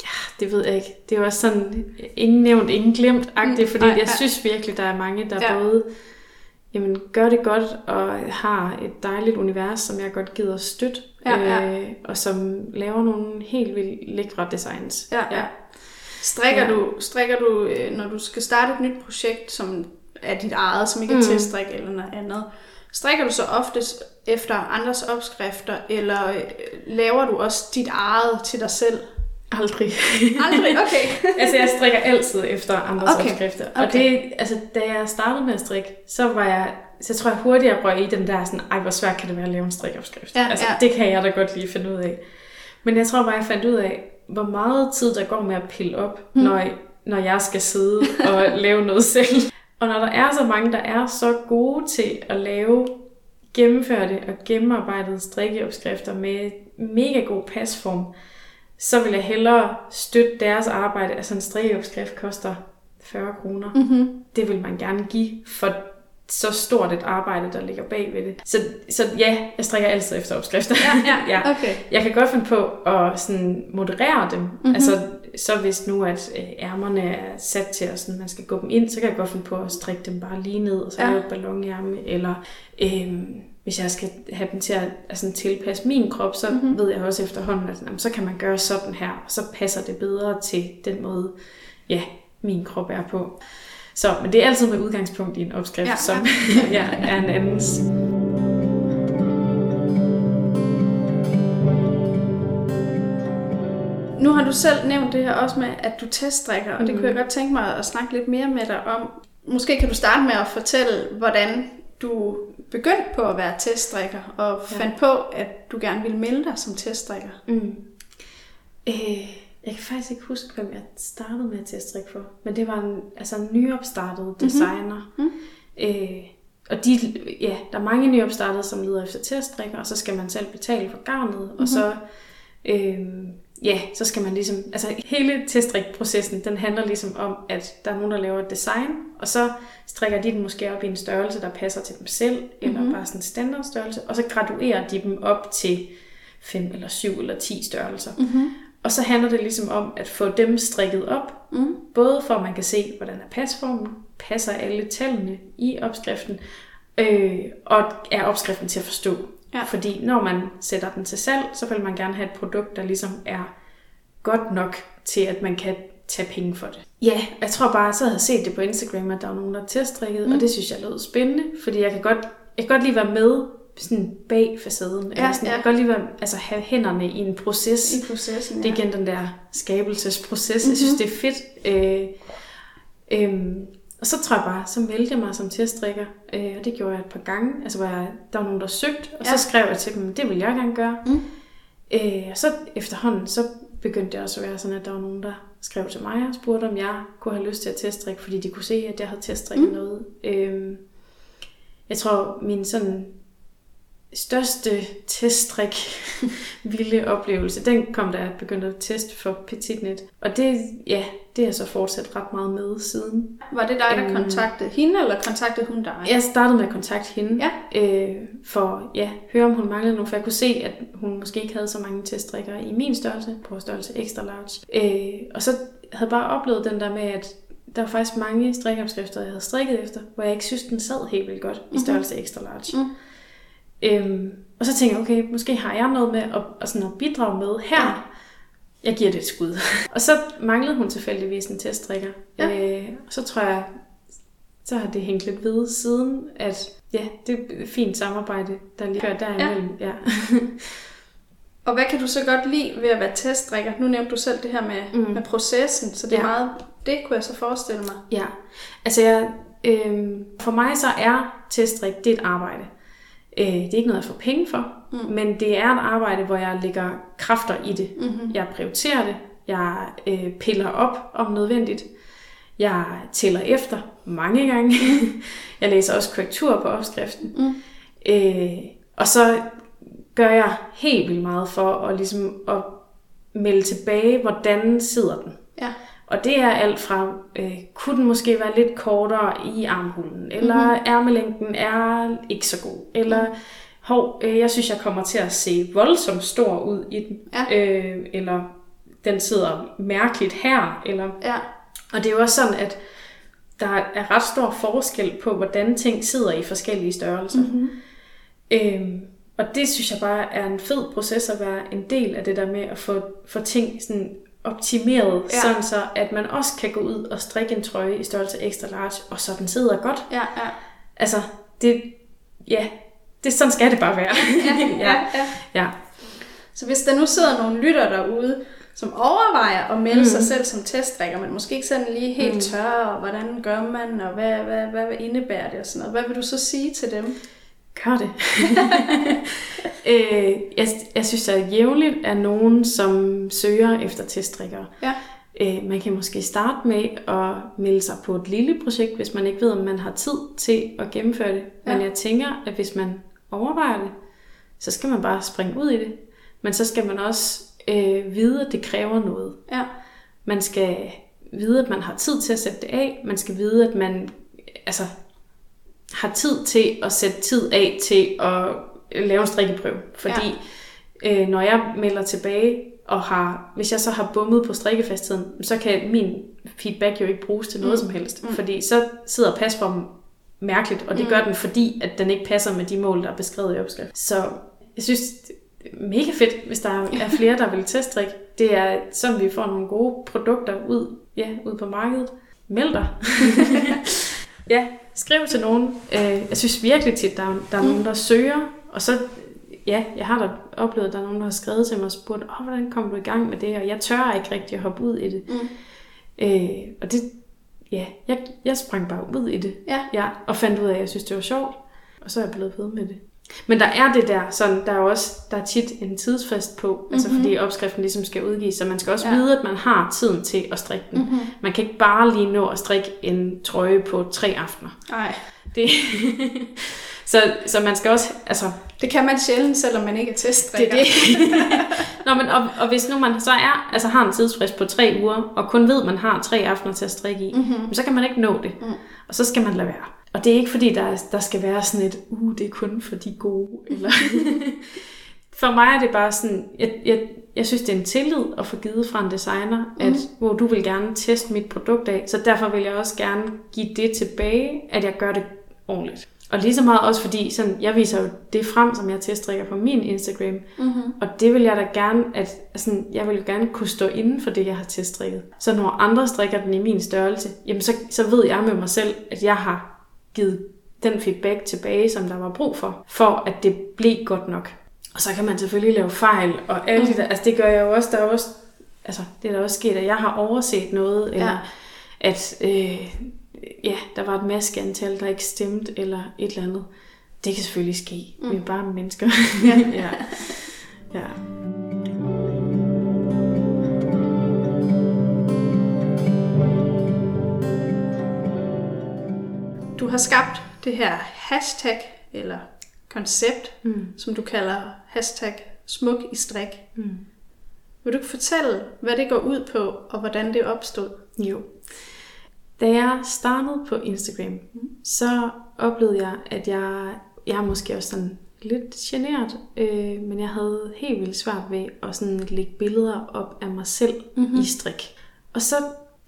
ja, det ved jeg ikke. Det er også sådan, ingen nævnt, ingen glemt-agtigt, mm, fordi ej, jeg synes virkelig, der er mange, der ja. både jamen, gør det godt og har et dejligt univers, som jeg godt gider støtte, ja, ja. Øh, og som laver nogle helt vildt lækre designs. Ja, ja.
Strikker, ja. du, strikker du, øh, når du skal starte et nyt projekt, som er dit eget, som ikke er mm. tilstrik eller noget andet, strikker du så oftest efter andres opskrifter, eller øh, laver du også dit eget til dig selv?
Aldrig.
Aldrig, okay.
altså, jeg strikker altid efter andres okay. opskrifter. Okay. Og det, altså, da jeg startede med at strikke, så var jeg, så tror jeg hurtigt, røg i den der sådan, ej, hvor svært kan det være at lave en strikopskrift. Ja, altså, ja. det kan jeg da godt lige finde ud af. Men jeg tror bare, jeg fandt ud af, hvor meget tid der går med at pille op, hmm. når, når jeg skal sidde og lave noget selv. Og når der er så mange, der er så gode til at lave gennemførte og gennemarbejdede strikkeopskrifter med mega god pasform, så vil jeg hellere støtte deres arbejde. Altså en strikkeopskrift koster 40 kroner. Mm-hmm. Det vil man gerne give for så stort et arbejde, der ligger bag ved det. Så, så ja, jeg strikker altid efter opskrifter. Ja, ja, ja. Okay. Jeg kan godt finde på at sådan moderere dem. Mm-hmm. Altså, så hvis nu, at øh, ærmerne er sat til, at sådan, man skal gå dem ind, så kan jeg godt finde på at strikke dem bare lige ned, og så ja. lave et ballonærme, eller øhm, hvis jeg skal have dem til at altså, tilpasse min krop, så mm-hmm. ved jeg også efterhånden, at jamen, så kan man gøre sådan her, og så passer det bedre til den måde, ja, min krop er på. Så, men det er altid med udgangspunkt i en opskrift, ja, som ja. er en andens.
Nu har du selv nævnt det her også med, at du teststrikker, og det mm. kunne jeg mhm. godt tænke mig at snakke lidt mere med dig om. Måske kan du starte med at fortælle, hvordan du begyndte på at være teststrikker, og ja. fandt på, at du gerne ville melde dig som teststrikker. Mm.
Øh, jeg kan faktisk ikke huske, hvem jeg startede med at teststrikke for, men det var en, altså en nyopstartet mhm. designer. Mm-hmm. Øh, og de, ja, der er mange nyopstartede, som leder efter teststrikker, og så skal man selv betale for garnet, mm-hmm. og så øh, ja, så skal man ligesom, altså hele teststrikprocessen, den handler ligesom om, at der er nogen, der laver et design, og så strikker de den måske op i en størrelse, der passer til dem selv, eller mm-hmm. bare sådan en standardstørrelse, og så graduerer de dem op til 5 eller 7 eller 10 størrelser. Mm-hmm. Og så handler det ligesom om at få dem strikket op, mm. både for at man kan se, hvordan er pasformen, passer alle tallene i opskriften, øh, og er opskriften til at forstå. Ja. Fordi når man sætter den til salg, så vil man gerne have et produkt, der ligesom er godt nok til, at man kan tage penge for det. Ja, jeg tror bare, så havde jeg set det på Instagram, at der var nogen, der teststrikket, mm. og det synes jeg lød spændende, fordi jeg kan godt, jeg kan godt lide være med sådan bag facaden. Ja, eller sådan, ja. Jeg kan godt lide være, altså, have hænderne i en proces.
I processen, ja.
Det er igen den der skabelsesproces. Mm-hmm. Jeg synes, mhm. det er fedt. Øh, øh, og så tror jeg bare, så meldte jeg mig som teststrikker, øh, og det gjorde jeg et par gange, altså hvor jeg, der var nogen, der søgte, og ja. så skrev jeg til dem, det vil jeg gerne gøre. Mm. Øh, og så efterhånden, så begyndte det også at være sådan, at der var nogen, der skrev til mig og spurgte, om jeg kunne have lyst til at teststrikke, fordi de kunne se, at jeg havde teststrikket mm. noget. Øh, jeg tror, min sådan største teststrik vilde oplevelse, den kom da jeg begyndte at teste for Petitnet. Og det, ja, det har så fortsat ret meget med siden.
Var det dig, der øhm, kontaktede hende, eller kontaktede hun dig?
Jeg startede med at kontakte hende, ja. øh, for ja, høre om hun manglede noget, for jeg kunne se, at hun måske ikke havde så mange teststrikker i min størrelse, på størrelse extra large. Øh, og så havde bare oplevet den der med, at der var faktisk mange strikopskrifter, jeg havde strikket efter, hvor jeg ikke synes, den sad helt vildt godt i mhm. størrelse mm-hmm. extra large. Mm. Øhm, og så tænker jeg, okay, måske har jeg noget med at, at, sådan at bidrage med her. Ja. Jeg giver det et skud. og så manglede hun tilfældigvis en teststrikker. Ja. Øh, og så tror jeg, så har det hængt lidt ved siden, at ja, det er et fint samarbejde, der lige kører derimellem. Ja. ja.
og hvad kan du så godt lide ved at være teststrikker? Nu nævnte du selv det her med, mm. med processen, så det er ja. meget, det kunne jeg så forestille mig.
Ja, altså jeg, øh, for mig så er teststrik, det er et arbejde. Øh, det er ikke noget, jeg får penge for, mm. men det er et arbejde, hvor jeg lægger kræfter i det. Mm-hmm. Jeg prioriterer det. Jeg øh, piller op om nødvendigt. Jeg tæller efter mange gange. Jeg læser også korrektur på opskriften. Mm. Øh, og så gør jeg helt vildt meget for at, ligesom, at melde tilbage, hvordan sidder den. Og det er alt fra, øh, kunne den måske være lidt kortere i armhulen, eller mm-hmm. ærmelængden er ikke så god, eller mm. hov, øh, jeg synes, jeg kommer til at se voldsomt stor ud i den, ja. øh, eller den sidder mærkeligt her, eller... Ja. Og det er jo også sådan, at der er ret stor forskel på, hvordan ting sidder i forskellige størrelser. Mm-hmm. Øh, og det synes jeg bare er en fed proces at være en del af det der med at få, få ting sådan optimeret, ja. sådan så at man også kan gå ud og strikke en trøje i størrelse extra large, og så den sidder godt.
Ja, ja.
Altså, det, ja, det, sådan skal det bare være.
ja, ja, ja. ja. Så hvis der nu sidder nogle lytter derude, som overvejer at melde mm. sig selv som teststrikker, men måske ikke sådan lige helt mm. tør, og hvordan gør man, og hvad, hvad, hvad, hvad indebærer det og sådan noget. Hvad vil du så sige til dem?
Gør det. øh, jeg, jeg synes, at jævnligt er nogen, som søger efter teststrikkere. Ja. Øh, man kan måske starte med at melde sig på et lille projekt, hvis man ikke ved, om man har tid til at gennemføre det. Ja. Men jeg tænker, at hvis man overvejer det, så skal man bare springe ud i det. Men så skal man også øh, vide, at det kræver noget. Ja. Man skal vide, at man har tid til at sætte det af. Man skal vide, at man altså, har tid til at sætte tid af til at lave en strikkeprøve. Fordi ja. øh, når jeg melder tilbage, og har, hvis jeg så har bummet på strikkefastheden, så kan min feedback jo ikke bruges til noget mm. som helst. Mm. Fordi så sidder pasformen mærkeligt, og det mm. gør den, fordi at den ikke passer med de mål, der er beskrevet i opskrift. Så jeg synes, det er mega fedt, hvis der er flere, der vil teststrikke. Det er sådan, vi får nogle gode produkter ud, ja, ud på markedet. Meld dig. ja, skriv til nogen. Øh, jeg synes virkelig tit, der er, der er mm. nogen, der søger, og så ja, jeg har da oplevet, at der er nogen, der har skrevet til mig og spurgt, oh, hvordan kommer du i gang med det? Og jeg tør ikke rigtig at hoppe ud i det. Mm. Øh, og det, ja, jeg, jeg sprang bare ud i det. Ja. ja. Og fandt ud af, at jeg synes, det var sjovt. Og så er jeg blevet ved med det. Men der er det der, sådan, der er også der er tit en tidsfrist på, mm-hmm. altså fordi opskriften ligesom skal udgives, så man skal også ja. vide, at man har tiden til at strikke den. Mm-hmm. Man kan ikke bare lige nå at strikke en trøje på tre aftener.
Nej.
Det, så, så man skal også, altså...
Det kan man sjældent, selvom man ikke er teststrikker. Det
er det. Nå, men og, og hvis nu man så er, altså har en tidsfrist på tre uger, og kun ved, at man har tre aftener til at strikke i, mm-hmm. så kan man ikke nå det. Mm. Og så skal man lade være. Og det er ikke fordi, der, der skal være sådan et, uh, det er kun for de gode. Eller for mig er det bare sådan, jeg, jeg, jeg synes, det er en tillid at få givet fra en designer, at mm. hvor du vil gerne teste mit produkt af, så derfor vil jeg også gerne give det tilbage, at jeg gør det ordentligt. Og lige så meget også fordi, sådan, jeg viser jo det frem, som jeg teststrikker på min Instagram. Mm-hmm. Og det vil jeg da gerne, at altså, jeg vil jo gerne kunne stå inden for det, jeg har teststrikket. Så når andre strikker den i min størrelse, jamen så, så ved jeg med mig selv, at jeg har givet den feedback tilbage, som der var brug for, for at det blev godt nok. Og så kan man selvfølgelig lave fejl, og alle mm. de der, altså det gør jeg jo også, der er også, altså det er der også sket, at jeg har overset noget, eller ja. at øh, ja, der var et maskeantal, der ikke stemte, eller et eller andet. Det kan selvfølgelig ske. Mm. Vi er bare mennesker. ja. ja. ja.
Du har skabt det her hashtag, eller koncept, mm. som du kalder hashtag smuk i strik. Mm. Vil du fortælle, hvad det går ud på, og hvordan det opstod?
Jo. Da jeg startede på Instagram, så oplevede jeg, at jeg, jeg er måske også sådan lidt generet, øh, men jeg havde helt vildt svært ved at sådan lægge billeder op af mig selv mm-hmm. i strik. Og så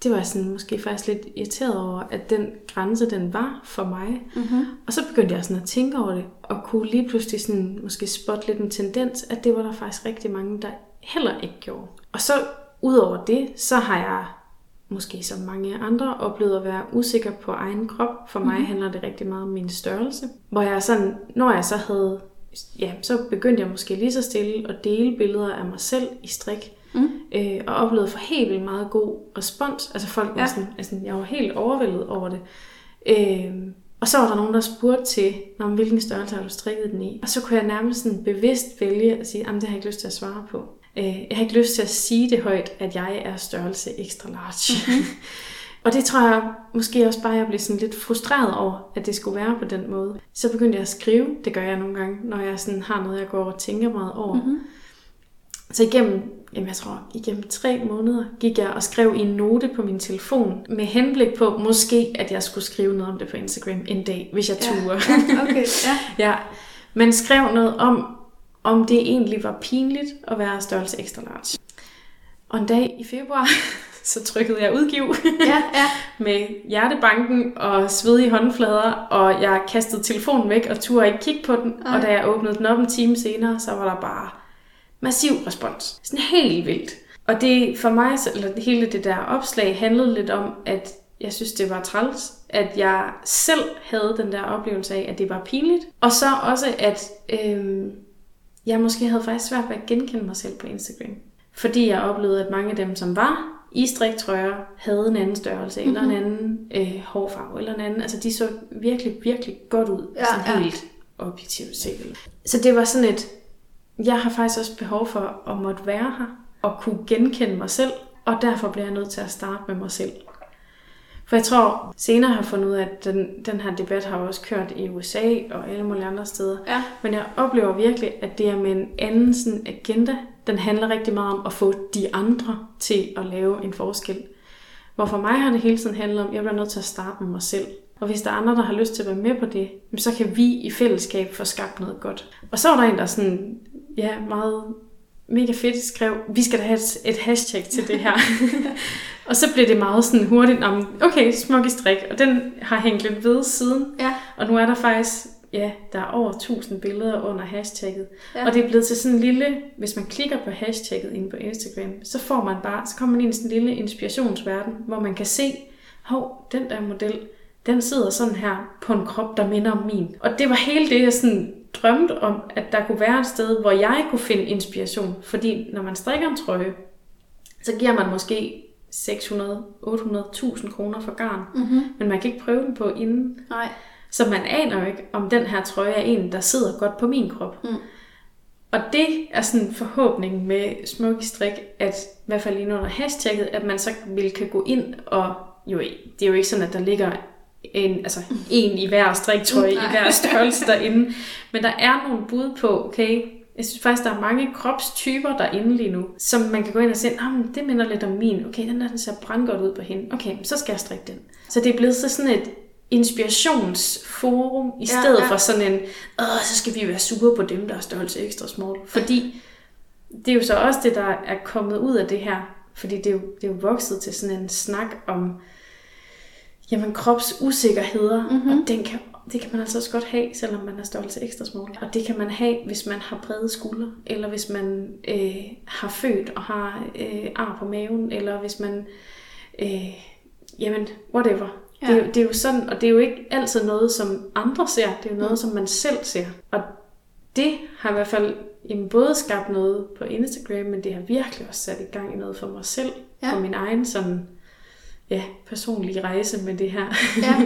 det var jeg sådan måske faktisk lidt irriteret over, at den grænse, den var for mig. Mm-hmm. Og så begyndte jeg sådan at tænke over det, og kunne lige pludselig sådan måske spotte lidt en tendens, at det var der faktisk rigtig mange, der heller ikke gjorde. Og så udover det, så har jeg måske som mange andre, oplevet at være usikker på egen krop. For mig mm-hmm. handler det rigtig meget om min størrelse. Hvor jeg sådan, når jeg så havde, ja, så begyndte jeg måske lige så stille at dele billeder af mig selv i strik. Mm. Øh, og oplevede for helt vildt meget god respons. Altså folk var ja. sådan, altså, jeg var helt overvældet over det. Øh, og så var der nogen, der spurgte til, hvilken størrelse har du strikket den i? Og så kunne jeg nærmest sådan bevidst vælge at sige, at det har jeg ikke lyst til at svare på. Øh, jeg har ikke lyst til at sige det højt, at jeg er størrelse extra large. Mm-hmm. og det tror jeg måske også bare, at jeg blev sådan lidt frustreret over, at det skulle være på den måde. Så begyndte jeg at skrive. Det gør jeg nogle gange, når jeg sådan har noget, jeg går og tænker meget over. Mm-hmm. Så igennem, jamen jeg tror, igennem tre måneder gik jeg og skrev i en note på min telefon med henblik på måske, at jeg skulle skrive noget om det på Instagram en dag, hvis jeg turde. Ja, okay, ja. ja. Men skrev noget om, om det egentlig var pinligt at være størrelse ekstra large. Og en dag i februar, så trykkede jeg udgiv ja, ja. med hjertebanken og svedige håndflader, og jeg kastede telefonen væk og turde ikke kigge på den. Ej. Og da jeg åbnede den op en time senere, så var der bare massiv respons. Sådan helt vildt. Og det for mig, eller hele det der opslag, handlede lidt om, at jeg synes, det var træls, at jeg selv havde den der oplevelse af, at det var pinligt. Og så også, at øhm, jeg måske havde faktisk svært ved at genkende mig selv på Instagram. Fordi jeg oplevede, at mange af dem, som var i striktrøjer, havde en anden størrelse, mm-hmm. eller en mhm. anden øh, hårfarve, eller en anden. Altså, de så virkelig, virkelig godt ud. Ja, sådan helt ja. objektivt set. Så det var sådan et, jeg har faktisk også behov for at måtte være her, og kunne genkende mig selv, og derfor bliver jeg nødt til at starte med mig selv. For jeg tror, senere har fundet ud af, at den, den her debat har også kørt i USA og alle mulige andre steder. Ja. Men jeg oplever virkelig, at det er med en anden sådan, agenda. Den handler rigtig meget om at få de andre til at lave en forskel. Hvor for mig har det hele tiden handlet om, at jeg bliver nødt til at starte med mig selv. Og hvis der er andre, der har lyst til at være med på det, så kan vi i fællesskab få skabt noget godt. Og så var der en, der sådan, ja, meget mega fedt skrev, vi skal da have et, et hashtag til det her. Og så blev det meget sådan hurtigt, om okay, smuk i strik, og den har hængt lidt ved siden.
Ja.
Og nu er der faktisk, ja, der er over 1000 billeder under hashtagget. Ja. Og det er blevet til sådan en lille, hvis man klikker på hashtagget inde på Instagram, så får man bare, så kommer man ind i sådan en lille inspirationsverden, hvor man kan se, hov, den der model, den sidder sådan her på en krop, der minder om min. Og det var hele det, jeg sådan drømte om, at der kunne være et sted, hvor jeg kunne finde inspiration. Fordi når man strikker en trøje, så giver man måske 600, 800, 1000 kroner for garn. Mm-hmm. Men man kan ikke prøve den på inden.
Nej.
Så man aner jo ikke, om den her trøje er en, der sidder godt på min krop. Mm. Og det er sådan en forhåbning med smuk strik, at i hvert fald lige under hashtagget, at man så vil kan gå ind og jo, det er jo ikke sådan, at der ligger en, altså en i hver striktrøje, i hver størrelse derinde. Men der er nogle bud på, okay, jeg synes faktisk, der er mange kropstyper derinde lige nu, som man kan gå ind og se, ah, det minder lidt om min. Okay, den der den ser brandgodt ud på hende. Okay, så skal jeg strikke den. Så det er blevet så sådan et inspirationsforum, i stedet ja, ja. for sådan en, åh, så skal vi være sure på dem, der er størrelse ekstra small. Fordi det er jo så også det, der er kommet ud af det her. Fordi det er jo, det er jo vokset til sådan en snak om, jamen kropsusikkerheder, mm-hmm. og den kan, det kan man altså også godt have, selvom man er stolt til ekstra small. Og det kan man have, hvis man har brede skuldre, eller hvis man øh, har født og har øh, ar på maven, eller hvis man, øh, jamen, whatever. Ja. Det, er, det er jo sådan, og det er jo ikke altid noget, som andre ser, det er jo noget, mm. som man selv ser. Og det har i hvert fald jamen, både skabt noget på Instagram, men det har virkelig også sat i gang i noget for mig selv, ja. på min egen sådan ja, personlige rejse med det her. ja.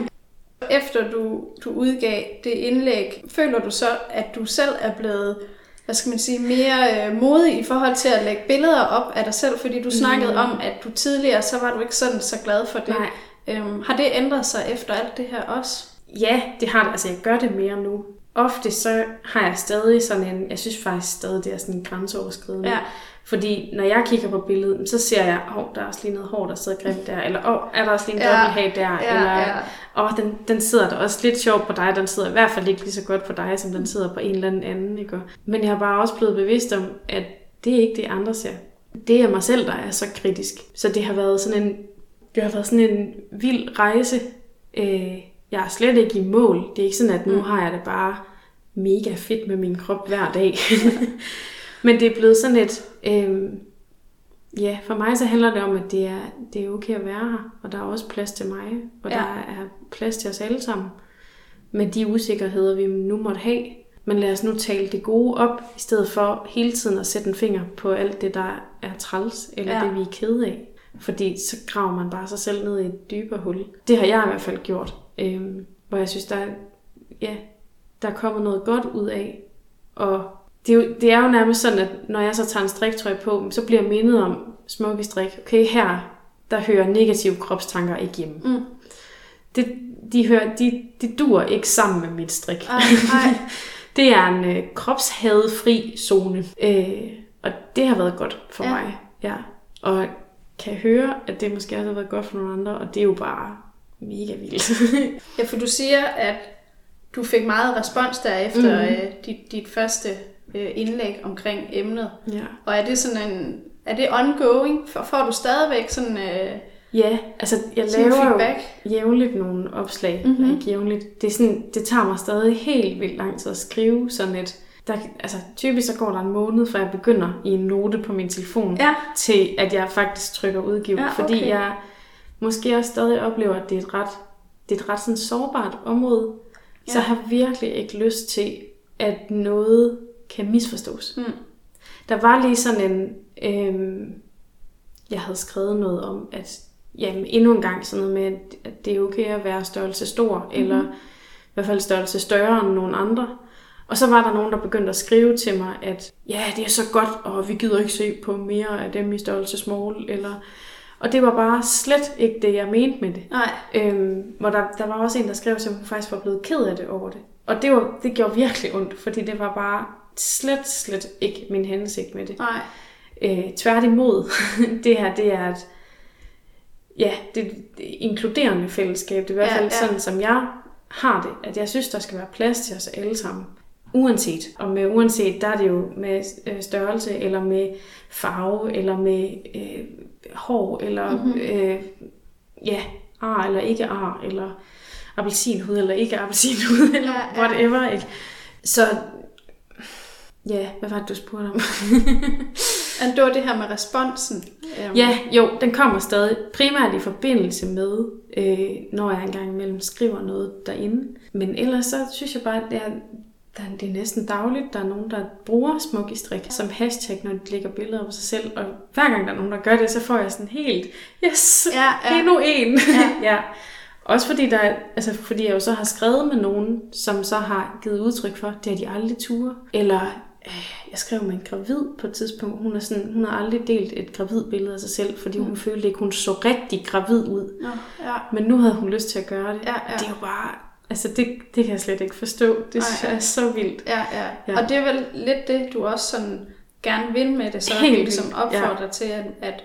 Efter du, du udgav det indlæg, føler du så, at du selv er blevet hvad skal man sige, mere øh, modig i forhold til at lægge billeder op af dig selv, fordi du snakkede mm. om, at du tidligere, så var du ikke sådan så glad for det. Nej. Øhm, har det ændret sig efter alt det her også?
Ja, det har det. Altså, jeg gør det mere nu. Ofte så har jeg stadig sådan en, jeg synes faktisk stadig, det er sådan en grænseoverskridende. Ja. Fordi når jeg kigger på billedet, så ser jeg, åh, oh, der er også lige noget hår, der sidder grimt der, eller åh, oh, er der også lige en ja. dobbelthag der, ja, eller åh, ja. oh, den, den sidder der også lidt sjovt på dig, den sidder i hvert fald ikke lige så godt på dig, som den sidder på en eller anden anden, ikke? Men jeg har bare også blevet bevidst om, at det er ikke det, andre ser. Det er mig selv, der er så kritisk. Så det har været sådan en, det har været sådan en vild rejse. Øh, jeg er slet ikke i mål. Det er ikke sådan, at nu mm. har jeg det bare mega fedt med min krop hver dag. Men det er blevet sådan et... Øh, ja, for mig så handler det om, at det er, det er okay at være her. Og der er også plads til mig. Og ja. der er plads til os alle sammen. Med de usikkerheder, vi nu måtte have. Men lad os nu tale det gode op, i stedet for hele tiden at sætte en finger på alt det, der er træls, eller ja. det, vi er kede af. Fordi så graver man bare sig selv ned i et dybere hul. Det har jeg i hvert fald gjort. Øhm, hvor jeg synes, der er, ja, der er kommet noget godt ud af. Og det er, jo, det er jo nærmest sådan, at når jeg så tager en striktrøje på, så bliver jeg mindet om smukke strik. Okay, her, der hører negative kropstanker ikke hjemme. Mm. Det, de, hører, de, de dur ikke sammen med mit strik. Ej, ej. det er en øh, kropshadefri zone. Øh, og det har været godt for ja. mig. Ja. Og kan høre, at det måske også har været godt for nogle andre, og det er jo bare mega vildt.
ja, for du siger, at du fik meget respons der efter mm. øh, dit, dit første øh, indlæg omkring emnet. Ja. Og er det sådan en, er det ongoing? For, får du stadigvæk sådan... Øh,
Ja, altså jeg laver feedback. jo jævnligt nogle opslag. Mm-hmm. Ikke jævnligt. Det, er sådan, det tager mig stadig helt vildt lang tid at skrive sådan et... Der, altså typisk så går der en måned, før jeg begynder i en note på min telefon, ja. til at jeg faktisk trykker udgive. Ja, okay. Fordi jeg måske også stadig oplever, at det er et ret, det er et ret sådan sårbart område. Ja. Så jeg har virkelig ikke lyst til, at noget kan misforstås. Mm. Der var lige sådan en... Øh, jeg havde skrevet noget om, at jamen, endnu en gang sådan noget med, at det er okay at være størrelse stor, mm-hmm. eller i hvert fald størrelse større end nogen andre. Og så var der nogen, der begyndte at skrive til mig, at ja, det er så godt, og vi gider ikke se på mere af dem i størrelse small, eller... Og det var bare slet ikke det, jeg mente med det. Nej. Øhm, hvor der, der var også en, der skrev, at hun faktisk var blevet ked af det over det. Og det, var, det gjorde virkelig ondt, fordi det var bare slet, slet ikke min hensigt med det. Nej. Øh, tværtimod, det her, det er et, ja, det, det inkluderende fællesskab. Det er i hvert fald ja, ja. sådan, som jeg har det, at jeg synes, der skal være plads til os alle sammen. Uanset. Og med uanset, der er det jo med øh, størrelse, eller med farve, eller med øh, hår, eller mm-hmm. øh, ja, ar eller ikke ar, eller appelsinhud eller ikke appelsinhud, eller ja, ja. whatever. Ikke? Så ja, hvad var det, du spurgte om?
det var det her med responsen.
Um... Ja, jo, den kommer stadig primært i forbindelse med, øh, når jeg engang imellem skriver noget derinde. Men ellers så synes jeg bare, at det er, der, det er næsten dagligt. Der er nogen, der bruger smuk i strik som hashtag, når de lægger billeder på sig selv. Og hver gang der er nogen, der gør det, så får jeg sådan helt, yes, ja, ja. endnu en. Ja. ja. Også fordi, der, altså fordi jeg jo så har skrevet med nogen, som så har givet udtryk for, det har de aldrig ture. Eller øh, jeg skrev med en gravid på et tidspunkt. Hun, er sådan, hun har aldrig delt et gravid billede af sig selv, fordi hun mm. følte ikke, hun så rigtig gravid ud. Ja, ja. Men nu havde hun lyst til at gøre det. Ja, ja. Det er jo bare Altså det, det kan jeg slet ikke forstå. Det Ej, synes jeg er så vildt.
Ja, ja, ja. Og det er vel lidt det, du også sådan gerne vil med det, så Helt du ligesom opfordrer ja. til, at, at,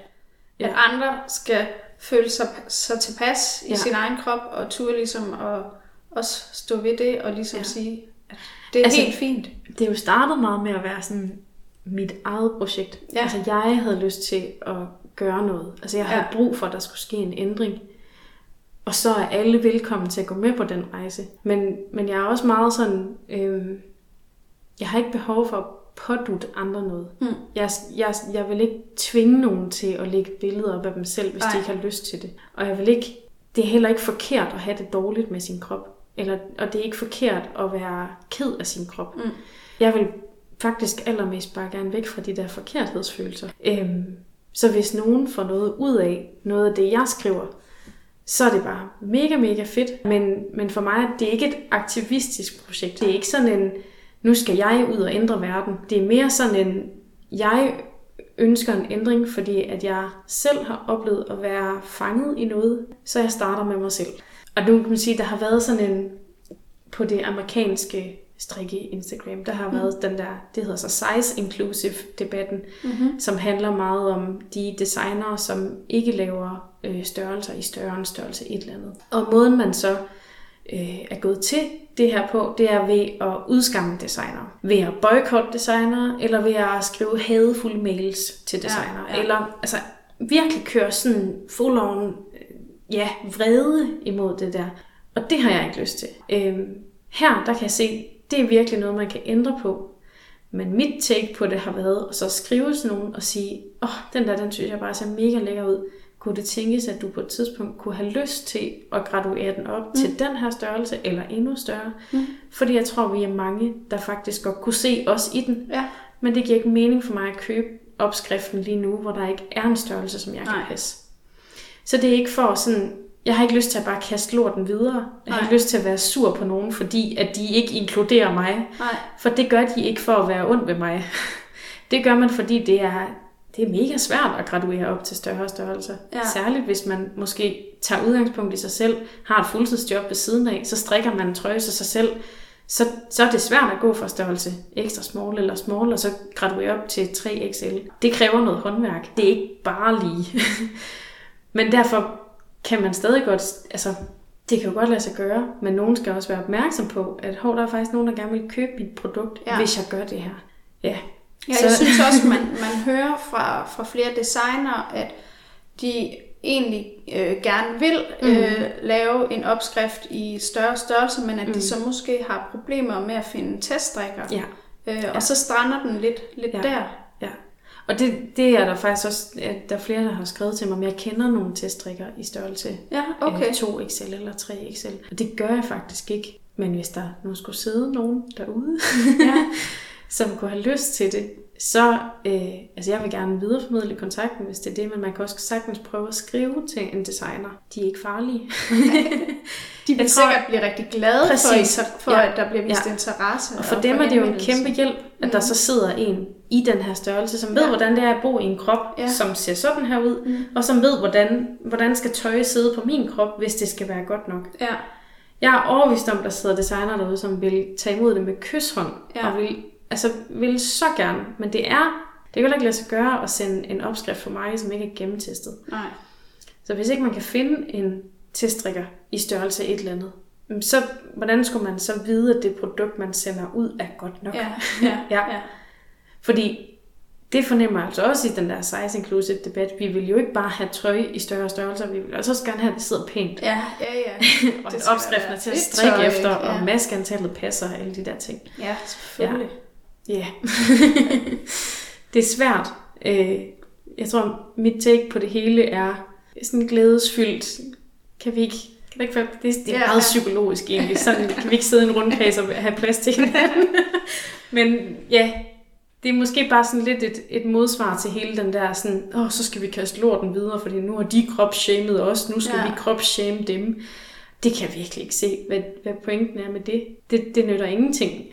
ja. at andre skal føle sig så tilpas i ja. sin egen krop, og turde ligesom at også stå ved det, og ligesom ja. sige, at det er altså, helt fint.
Det er jo startet meget med at være sådan mit eget projekt. Ja. Altså jeg havde lyst til at gøre noget. Altså jeg havde ja. brug for, at der skulle ske en ændring. Og så er alle velkommen til at gå med på den rejse. Men, men jeg er også meget sådan, øh, jeg har ikke behov for at pådute andre noget. Mm. Jeg, jeg, jeg vil ikke tvinge nogen til at lægge billeder op af dem selv, hvis Ej. de ikke har lyst til det. Og jeg vil ikke, det er heller ikke forkert at have det dårligt med sin krop. Eller, og det er ikke forkert at være ked af sin krop. Mm. Jeg vil faktisk allermest bare gerne væk fra de der forkerthedsfølelser. Øhm, så hvis nogen får noget ud af noget af det, jeg skriver, så er det bare mega, mega fedt. Men, men for mig, det er ikke et aktivistisk projekt. Det er ikke sådan en, nu skal jeg ud og ændre verden. Det er mere sådan en, jeg ønsker en ændring, fordi at jeg selv har oplevet at være fanget i noget, så jeg starter med mig selv. Og nu kan man sige, der har været sådan en, på det amerikanske strikke Instagram, der har mm. været den der, det hedder så size inclusive debatten, mm-hmm. som handler meget om de designere, som ikke laver øh, størrelser i større størrelse et eller andet. Og måden man så øh, er gået til det her på, det er ved at udskamme designer. Ved at boykotte designer, eller ved at skrive hadefulde mails til designer. Ja, ja. Eller altså virkelig køre sådan full on, øh, ja, vrede imod det der. Og det har jeg ikke lyst til. Øh, her, der kan jeg se, det er virkelig noget, man kan ændre på. Men mit take på det har været at så skrive til nogen og sige, åh, oh, den der, den synes jeg bare ser mega lækker ud kunne det tænkes, at du på et tidspunkt kunne have lyst til at graduere den op mm. til den her størrelse, eller endnu større? Mm. Fordi jeg tror, vi er mange, der faktisk godt kunne se os i den. Ja. Men det giver ikke mening for mig at købe opskriften lige nu, hvor der ikke er en størrelse, som jeg Nej. kan passe. Så det er ikke for sådan, jeg har ikke lyst til at bare kaste lorten videre. Jeg har Nej. ikke lyst til at være sur på nogen, fordi at de ikke inkluderer mig. Nej. For det gør de ikke for at være ond ved mig. Det gør man, fordi det er, det er mega svært at graduere op til større størrelser. Ja. Særligt hvis man måske tager udgangspunkt i sig selv, har et fuldtidsjob ved siden af, så strikker man en trøje til sig selv, så, så er det svært at gå fra størrelse ekstra small eller small, og så graduere op til 3XL. Det kræver noget håndværk. Det er ikke bare lige. men derfor kan man stadig godt, altså det kan jo godt lade sig gøre, men nogen skal også være opmærksom på, at hov, der er faktisk nogen, der gerne vil købe mit produkt, ja. hvis jeg gør det her. Ja,
Ja, så... jeg synes også, man, man hører fra, fra flere designer, at de egentlig øh, gerne vil øh, mm. lave en opskrift i større størrelse, men at mm. de så måske har problemer med at finde teststrikker. Ja. Øh, og ja. så strander den lidt, lidt ja. der.
Ja. Og det, det er der faktisk også, at der er flere, der har skrevet til mig, om jeg kender nogle teststrikker i størrelse
ja, okay.
2XL eller 3XL. Og det gør jeg faktisk ikke. Men hvis der nu skulle sidde nogen derude, ja. som kunne have lyst til det, så øh, altså jeg vil gerne videreformidle kontakten, hvis det er det, men man kan også sagtens prøve at skrive til en designer. De er ikke farlige.
de vil tror, sikkert blive rigtig glade præcis, for, for ja, at der bliver vist ja. interesse.
Og for og dem er det jo en kæmpe hjælp, at mm. der så sidder en i den her størrelse, som ved, ja. hvordan det er at bo i en krop, ja. som ser sådan her ud, mm. og som ved, hvordan, hvordan skal tøj sidde på min krop, hvis det skal være godt nok. Ja. Jeg er overvist om, der sidder designer derude, som vil tage imod det med kysshånd, ja. og vil altså vil så gerne, men det er, det kan ikke lade sig gøre at sende en opskrift for mig, som ikke er gennemtestet. Nej. Så hvis ikke man kan finde en teststrikker i størrelse et eller andet, så hvordan skulle man så vide, at det produkt, man sender ud, er godt nok? Ja, ja, ja. ja. Fordi det fornemmer jeg altså også i den der size inclusive debat. Vi vil jo ikke bare have trøje i større størrelser, vi vil også gerne have, at det sidder pænt.
Ja, ja, ja.
og opskriften er til at strikke tøj, efter, ja. og maskeantallet passer, alle de der ting.
Ja, selvfølgelig.
Ja. Ja. det er svært. Øh, jeg tror, mit take på det hele er sådan glædesfyldt. Kan vi ikke kan det, ikke, det, det er meget ja. psykologisk egentlig. Sådan kan vi ikke sidde i en rundkreds og have plads til hinanden. Men ja, det er måske bare sådan lidt et, et modsvar til hele den der sådan, åh, oh, så skal vi kaste lorten videre, fordi nu har de kropsshamed os, nu skal ja. vi kropsshame dem. Det kan jeg virkelig ikke se, hvad, hvad pointen er med det. Det, det nytter ingenting.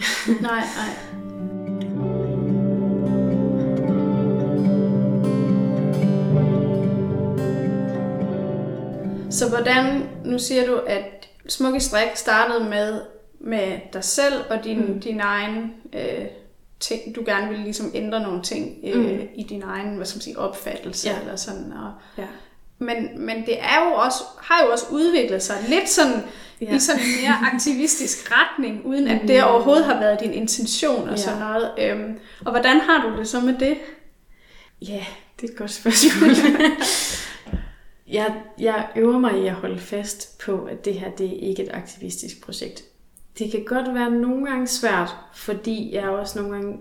nej, nej. Så hvordan, nu siger du, at Smukke Strik startede med, med dig selv og din, mm. din egen øh, ting, du gerne ville ligesom ændre nogle ting øh, mm. i din egen, hvad skal man sige, opfattelse ja. eller sådan. Og, ja. men, men det er jo også, har jo også udviklet sig lidt sådan ja. i sådan en mere aktivistisk retning, uden at det mm. overhovedet har været din intention og ja. sådan noget. Øhm, og hvordan har du det så med det?
Ja, det er et godt spørgsmål. jeg, jeg øver mig i at holde fast på, at det her det er ikke et aktivistisk projekt. Det kan godt være nogle gange svært, fordi jeg også nogle gange,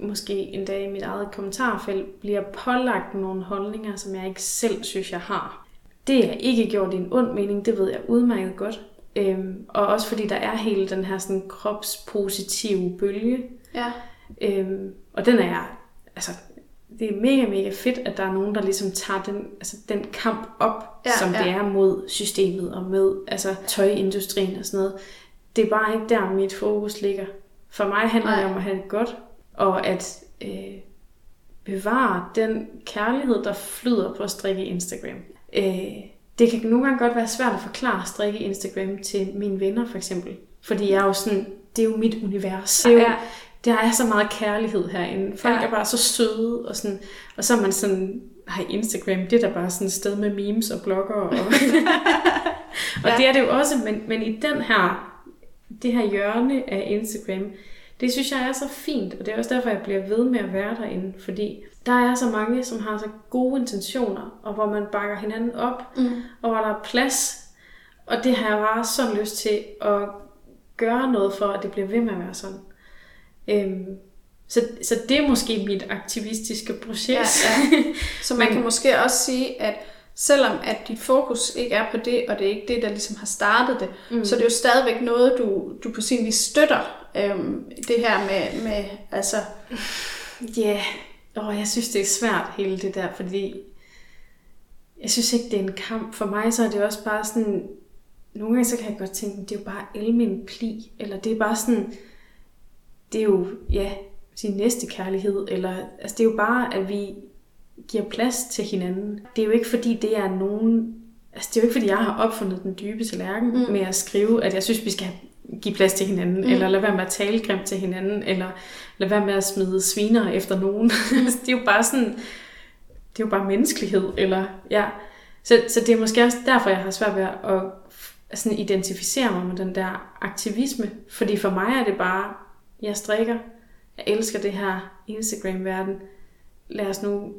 måske en dag i mit eget kommentarfelt, bliver pålagt nogle holdninger, som jeg ikke selv synes, jeg har. Det er ikke gjort i en ond mening, det ved jeg udmærket godt. Øhm, og også fordi der er hele den her sådan kropspositive bølge.
Ja.
Øhm, og den er jeg, altså det er mega, mega fedt, at der er nogen, der ligesom tager den, altså den kamp op, ja, som ja. det er mod systemet og med altså, tøjindustrien og sådan noget. Det er bare ikke der, mit fokus ligger. For mig handler Nej. det om at have det godt, og at øh, bevare den kærlighed, der flyder på at strikke Instagram. Øh, det kan nogle gange godt være svært at forklare strikke Instagram til mine venner, for eksempel. Fordi jeg er jo sådan, det er jo mit univers. Det er jo, der er så meget kærlighed herinde. Folk ja. er bare så søde, og, sådan, og så er man sådan, har Instagram, det er da bare sådan et sted med memes og blogger. Og, og ja. det er det jo også, men, men i den her, det her hjørne af Instagram, det synes jeg er så fint, og det er også derfor, jeg bliver ved med at være derinde, fordi der er så mange, som har så gode intentioner, og hvor man bakker hinanden op, mm. og hvor der er plads, og det har jeg bare så lyst til at gøre noget for, at det bliver ved med at være sådan. Øhm, så, så det er måske mit aktivistiske proces. Ja, ja.
Så man kan måske også sige, at selvom at dit fokus ikke er på det, og det er ikke det, der ligesom har startet det, mm. så det er jo stadigvæk noget, du, du på sin vis støtter, øhm, det her med, med altså...
Ja, yeah. oh, jeg synes, det er svært hele det der, fordi jeg synes ikke, det er en kamp. For mig så er det også bare sådan, nogle gange så kan jeg godt tænke, det er jo bare elmen pli, eller det er bare sådan, det er jo, ja, sin næste kærlighed, eller, altså det er jo bare, at vi giver plads til hinanden. Det er jo ikke fordi, det er nogen, altså det er jo ikke fordi, jeg har opfundet den dybe tallerken mm. med at skrive, at jeg synes, vi skal give plads til hinanden, mm. eller lade være med at tale grimt til hinanden, eller lade være med at smide sviner efter nogen. Mm. det er jo bare sådan, det er jo bare menneskelighed, eller ja. Så, så det er måske også derfor, jeg har svært ved at sådan identificere mig med den der aktivisme, fordi for mig er det bare jeg strikker. Jeg elsker det her Instagram-verden. Lad os nu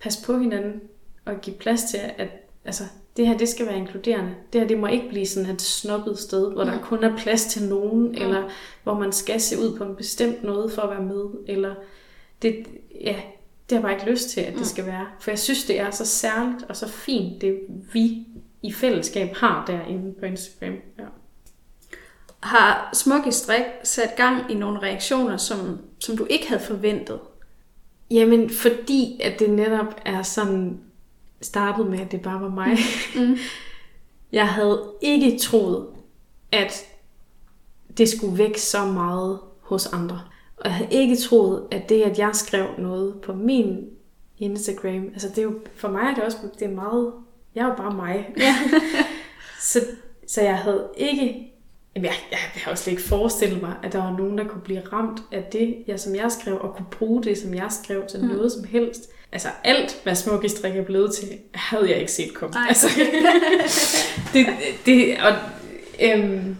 passe på hinanden og give plads til, at altså, det her det skal være inkluderende. Det her det må ikke blive sådan et snobbet sted, hvor der mm. kun er plads til nogen, mm. eller hvor man skal se ud på en bestemt noget for at være med. Eller det, ja, det har jeg bare ikke lyst til, at det mm. skal være. For jeg synes, det er så særligt og så fint, det vi i fællesskab har derinde på Instagram. Ja
har Smukke Strik sat gang i nogle reaktioner, som, som du ikke havde forventet?
Jamen, fordi at det netop er sådan startet med, at det bare var mig. Mm. Jeg havde ikke troet, at det skulle væk så meget hos andre. Og jeg havde ikke troet, at det, at jeg skrev noget på min Instagram, altså det er jo, for mig er det også, det er meget, jeg er jo bare mig. Ja. så, så jeg havde ikke Jamen, jeg, jeg, jeg har også slet ikke forestillet mig, at der var nogen, der kunne blive ramt af det, jeg, som jeg skrev, og kunne bruge det, som jeg skrev til mm. noget som helst. Altså alt, hvad Smukkestrik er blevet til, havde jeg ikke set komme. Altså, det, det, og, øhm,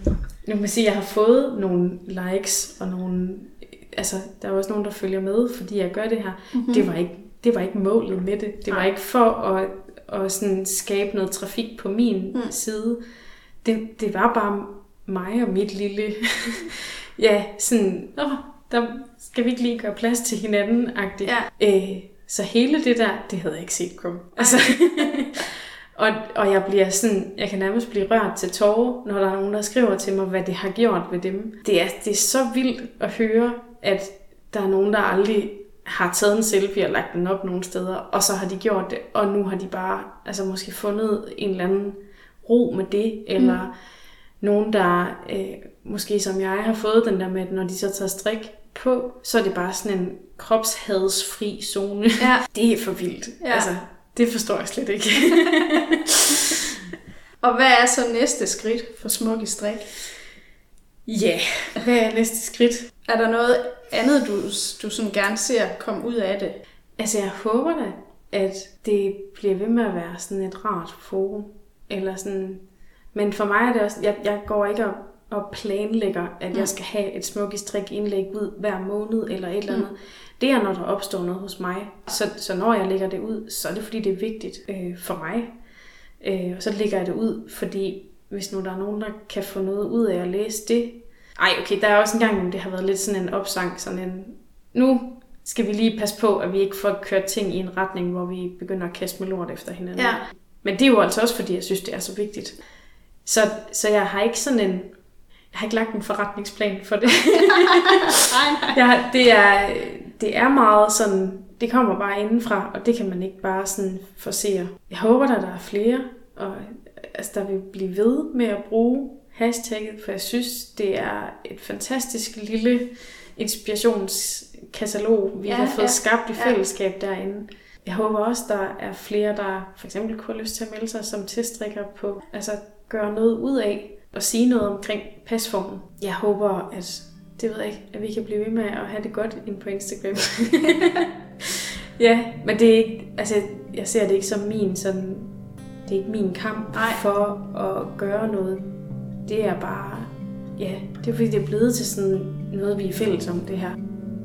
nu kan man sige, at jeg har fået nogle likes og nogle altså, der er også nogen, der følger med, fordi jeg gør det her. Mm-hmm. Det, var ikke, det var ikke målet med det. Det var ikke for at, at sådan skabe noget trafik på min mm. side. Det, det var bare mig og mit lille, ja, sådan, åh, der skal vi ikke lige gøre plads til hinanden, agtigt. Ja. Øh, så hele det der, det havde jeg ikke set komme. Altså, og, og jeg bliver sådan, jeg kan nærmest blive rørt til tårer, når der er nogen, der skriver til mig, hvad det har gjort ved dem. Det er, det er så vildt at høre, at der er nogen, der aldrig har taget en selfie og lagt den op nogle steder, og så har de gjort det, og nu har de bare altså måske fundet en eller anden ro med det, eller mm. Nogen, der øh, måske som jeg har fået den der med, at når de så tager strik på, så er det bare sådan en kropshadsfri zone. Ja. Det er for vildt. Ja. Altså, det forstår jeg slet ikke.
og hvad er så næste skridt for smuk i strik?
Ja, yeah. hvad er næste skridt?
Er der noget andet, du, du sådan gerne ser komme ud af det?
Altså, jeg håber da, at det bliver ved med at være sådan et rart forum. Eller sådan... Men for mig er det også... Jeg, jeg går ikke og, og planlægger, at mm. jeg skal have et smukkestrik indlæg ud hver måned eller et eller andet. Mm. Det er, når der opstår noget hos mig. Så, så når jeg lægger det ud, så er det, fordi det er vigtigt øh, for mig. Øh, og så lægger jeg det ud, fordi hvis nu der er nogen, der kan få noget ud af at læse det. Ej, okay, der er også en gang, hvor det har været lidt sådan en opsang, sådan en... Nu skal vi lige passe på, at vi ikke får kørt ting i en retning, hvor vi begynder at kaste med lort efter hinanden. Ja. Men det er jo altså også, fordi jeg synes, det er så vigtigt. Så, så jeg har ikke sådan en... Jeg har ikke lagt en forretningsplan for det. nej, nej. Jeg, det, er, det er meget sådan, det kommer bare indenfra, og det kan man ikke bare sådan forsere. Jeg håber, at der er flere, og altså, der vil blive ved med at bruge hashtagget, for jeg synes, det er et fantastisk lille inspirationskatalog, vi ja, har fået ja, skabt i fællesskab ja. derinde. Jeg håber også, der er flere, der for eksempel kunne have lyst til at melde sig som teststrikker på, altså gøre noget ud af og sige noget omkring pasformen. Jeg håber, at det ved jeg ikke, at vi kan blive ved med at have det godt ind på Instagram. ja, men det er ikke, altså jeg ser det ikke som min sådan, det er ikke min kamp Nej. for at gøre noget. Det er bare, ja, det er fordi det er blevet til sådan noget, vi er fælles om det her.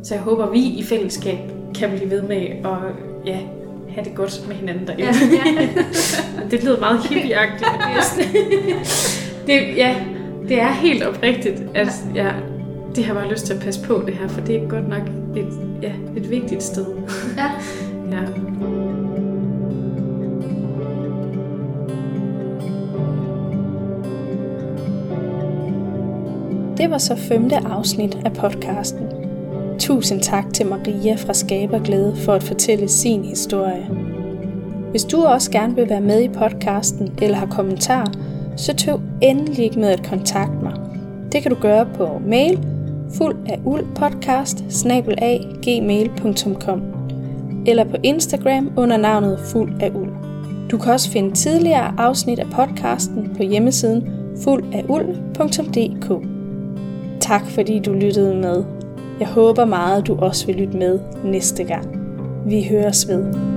Så jeg håber, vi i fællesskab kan blive ved med at ja, have det godt med hinanden derinde. Ja, ja. det lyder meget hippieagtigt. Det er sådan, det, ja, det er helt oprigtigt, at jeg det har bare lyst til at passe på det her, for det er godt nok et, ja, et vigtigt sted. Ja. ja.
Det var så femte afsnit af podcasten. Tusind tak til Maria fra Skaberglæde for at fortælle sin historie. Hvis du også gerne vil være med i podcasten eller har kommentarer, så tøv endelig ikke med at kontakte mig. Det kan du gøre på mail fuld af uldpodcast gmail.com eller på Instagram under navnet fuld af uld. Du kan også finde tidligere afsnit af podcasten på hjemmesiden fuldafuld.dk. Tak fordi du lyttede med. Jeg håber meget, du også vil lytte med næste gang. Vi høres ved.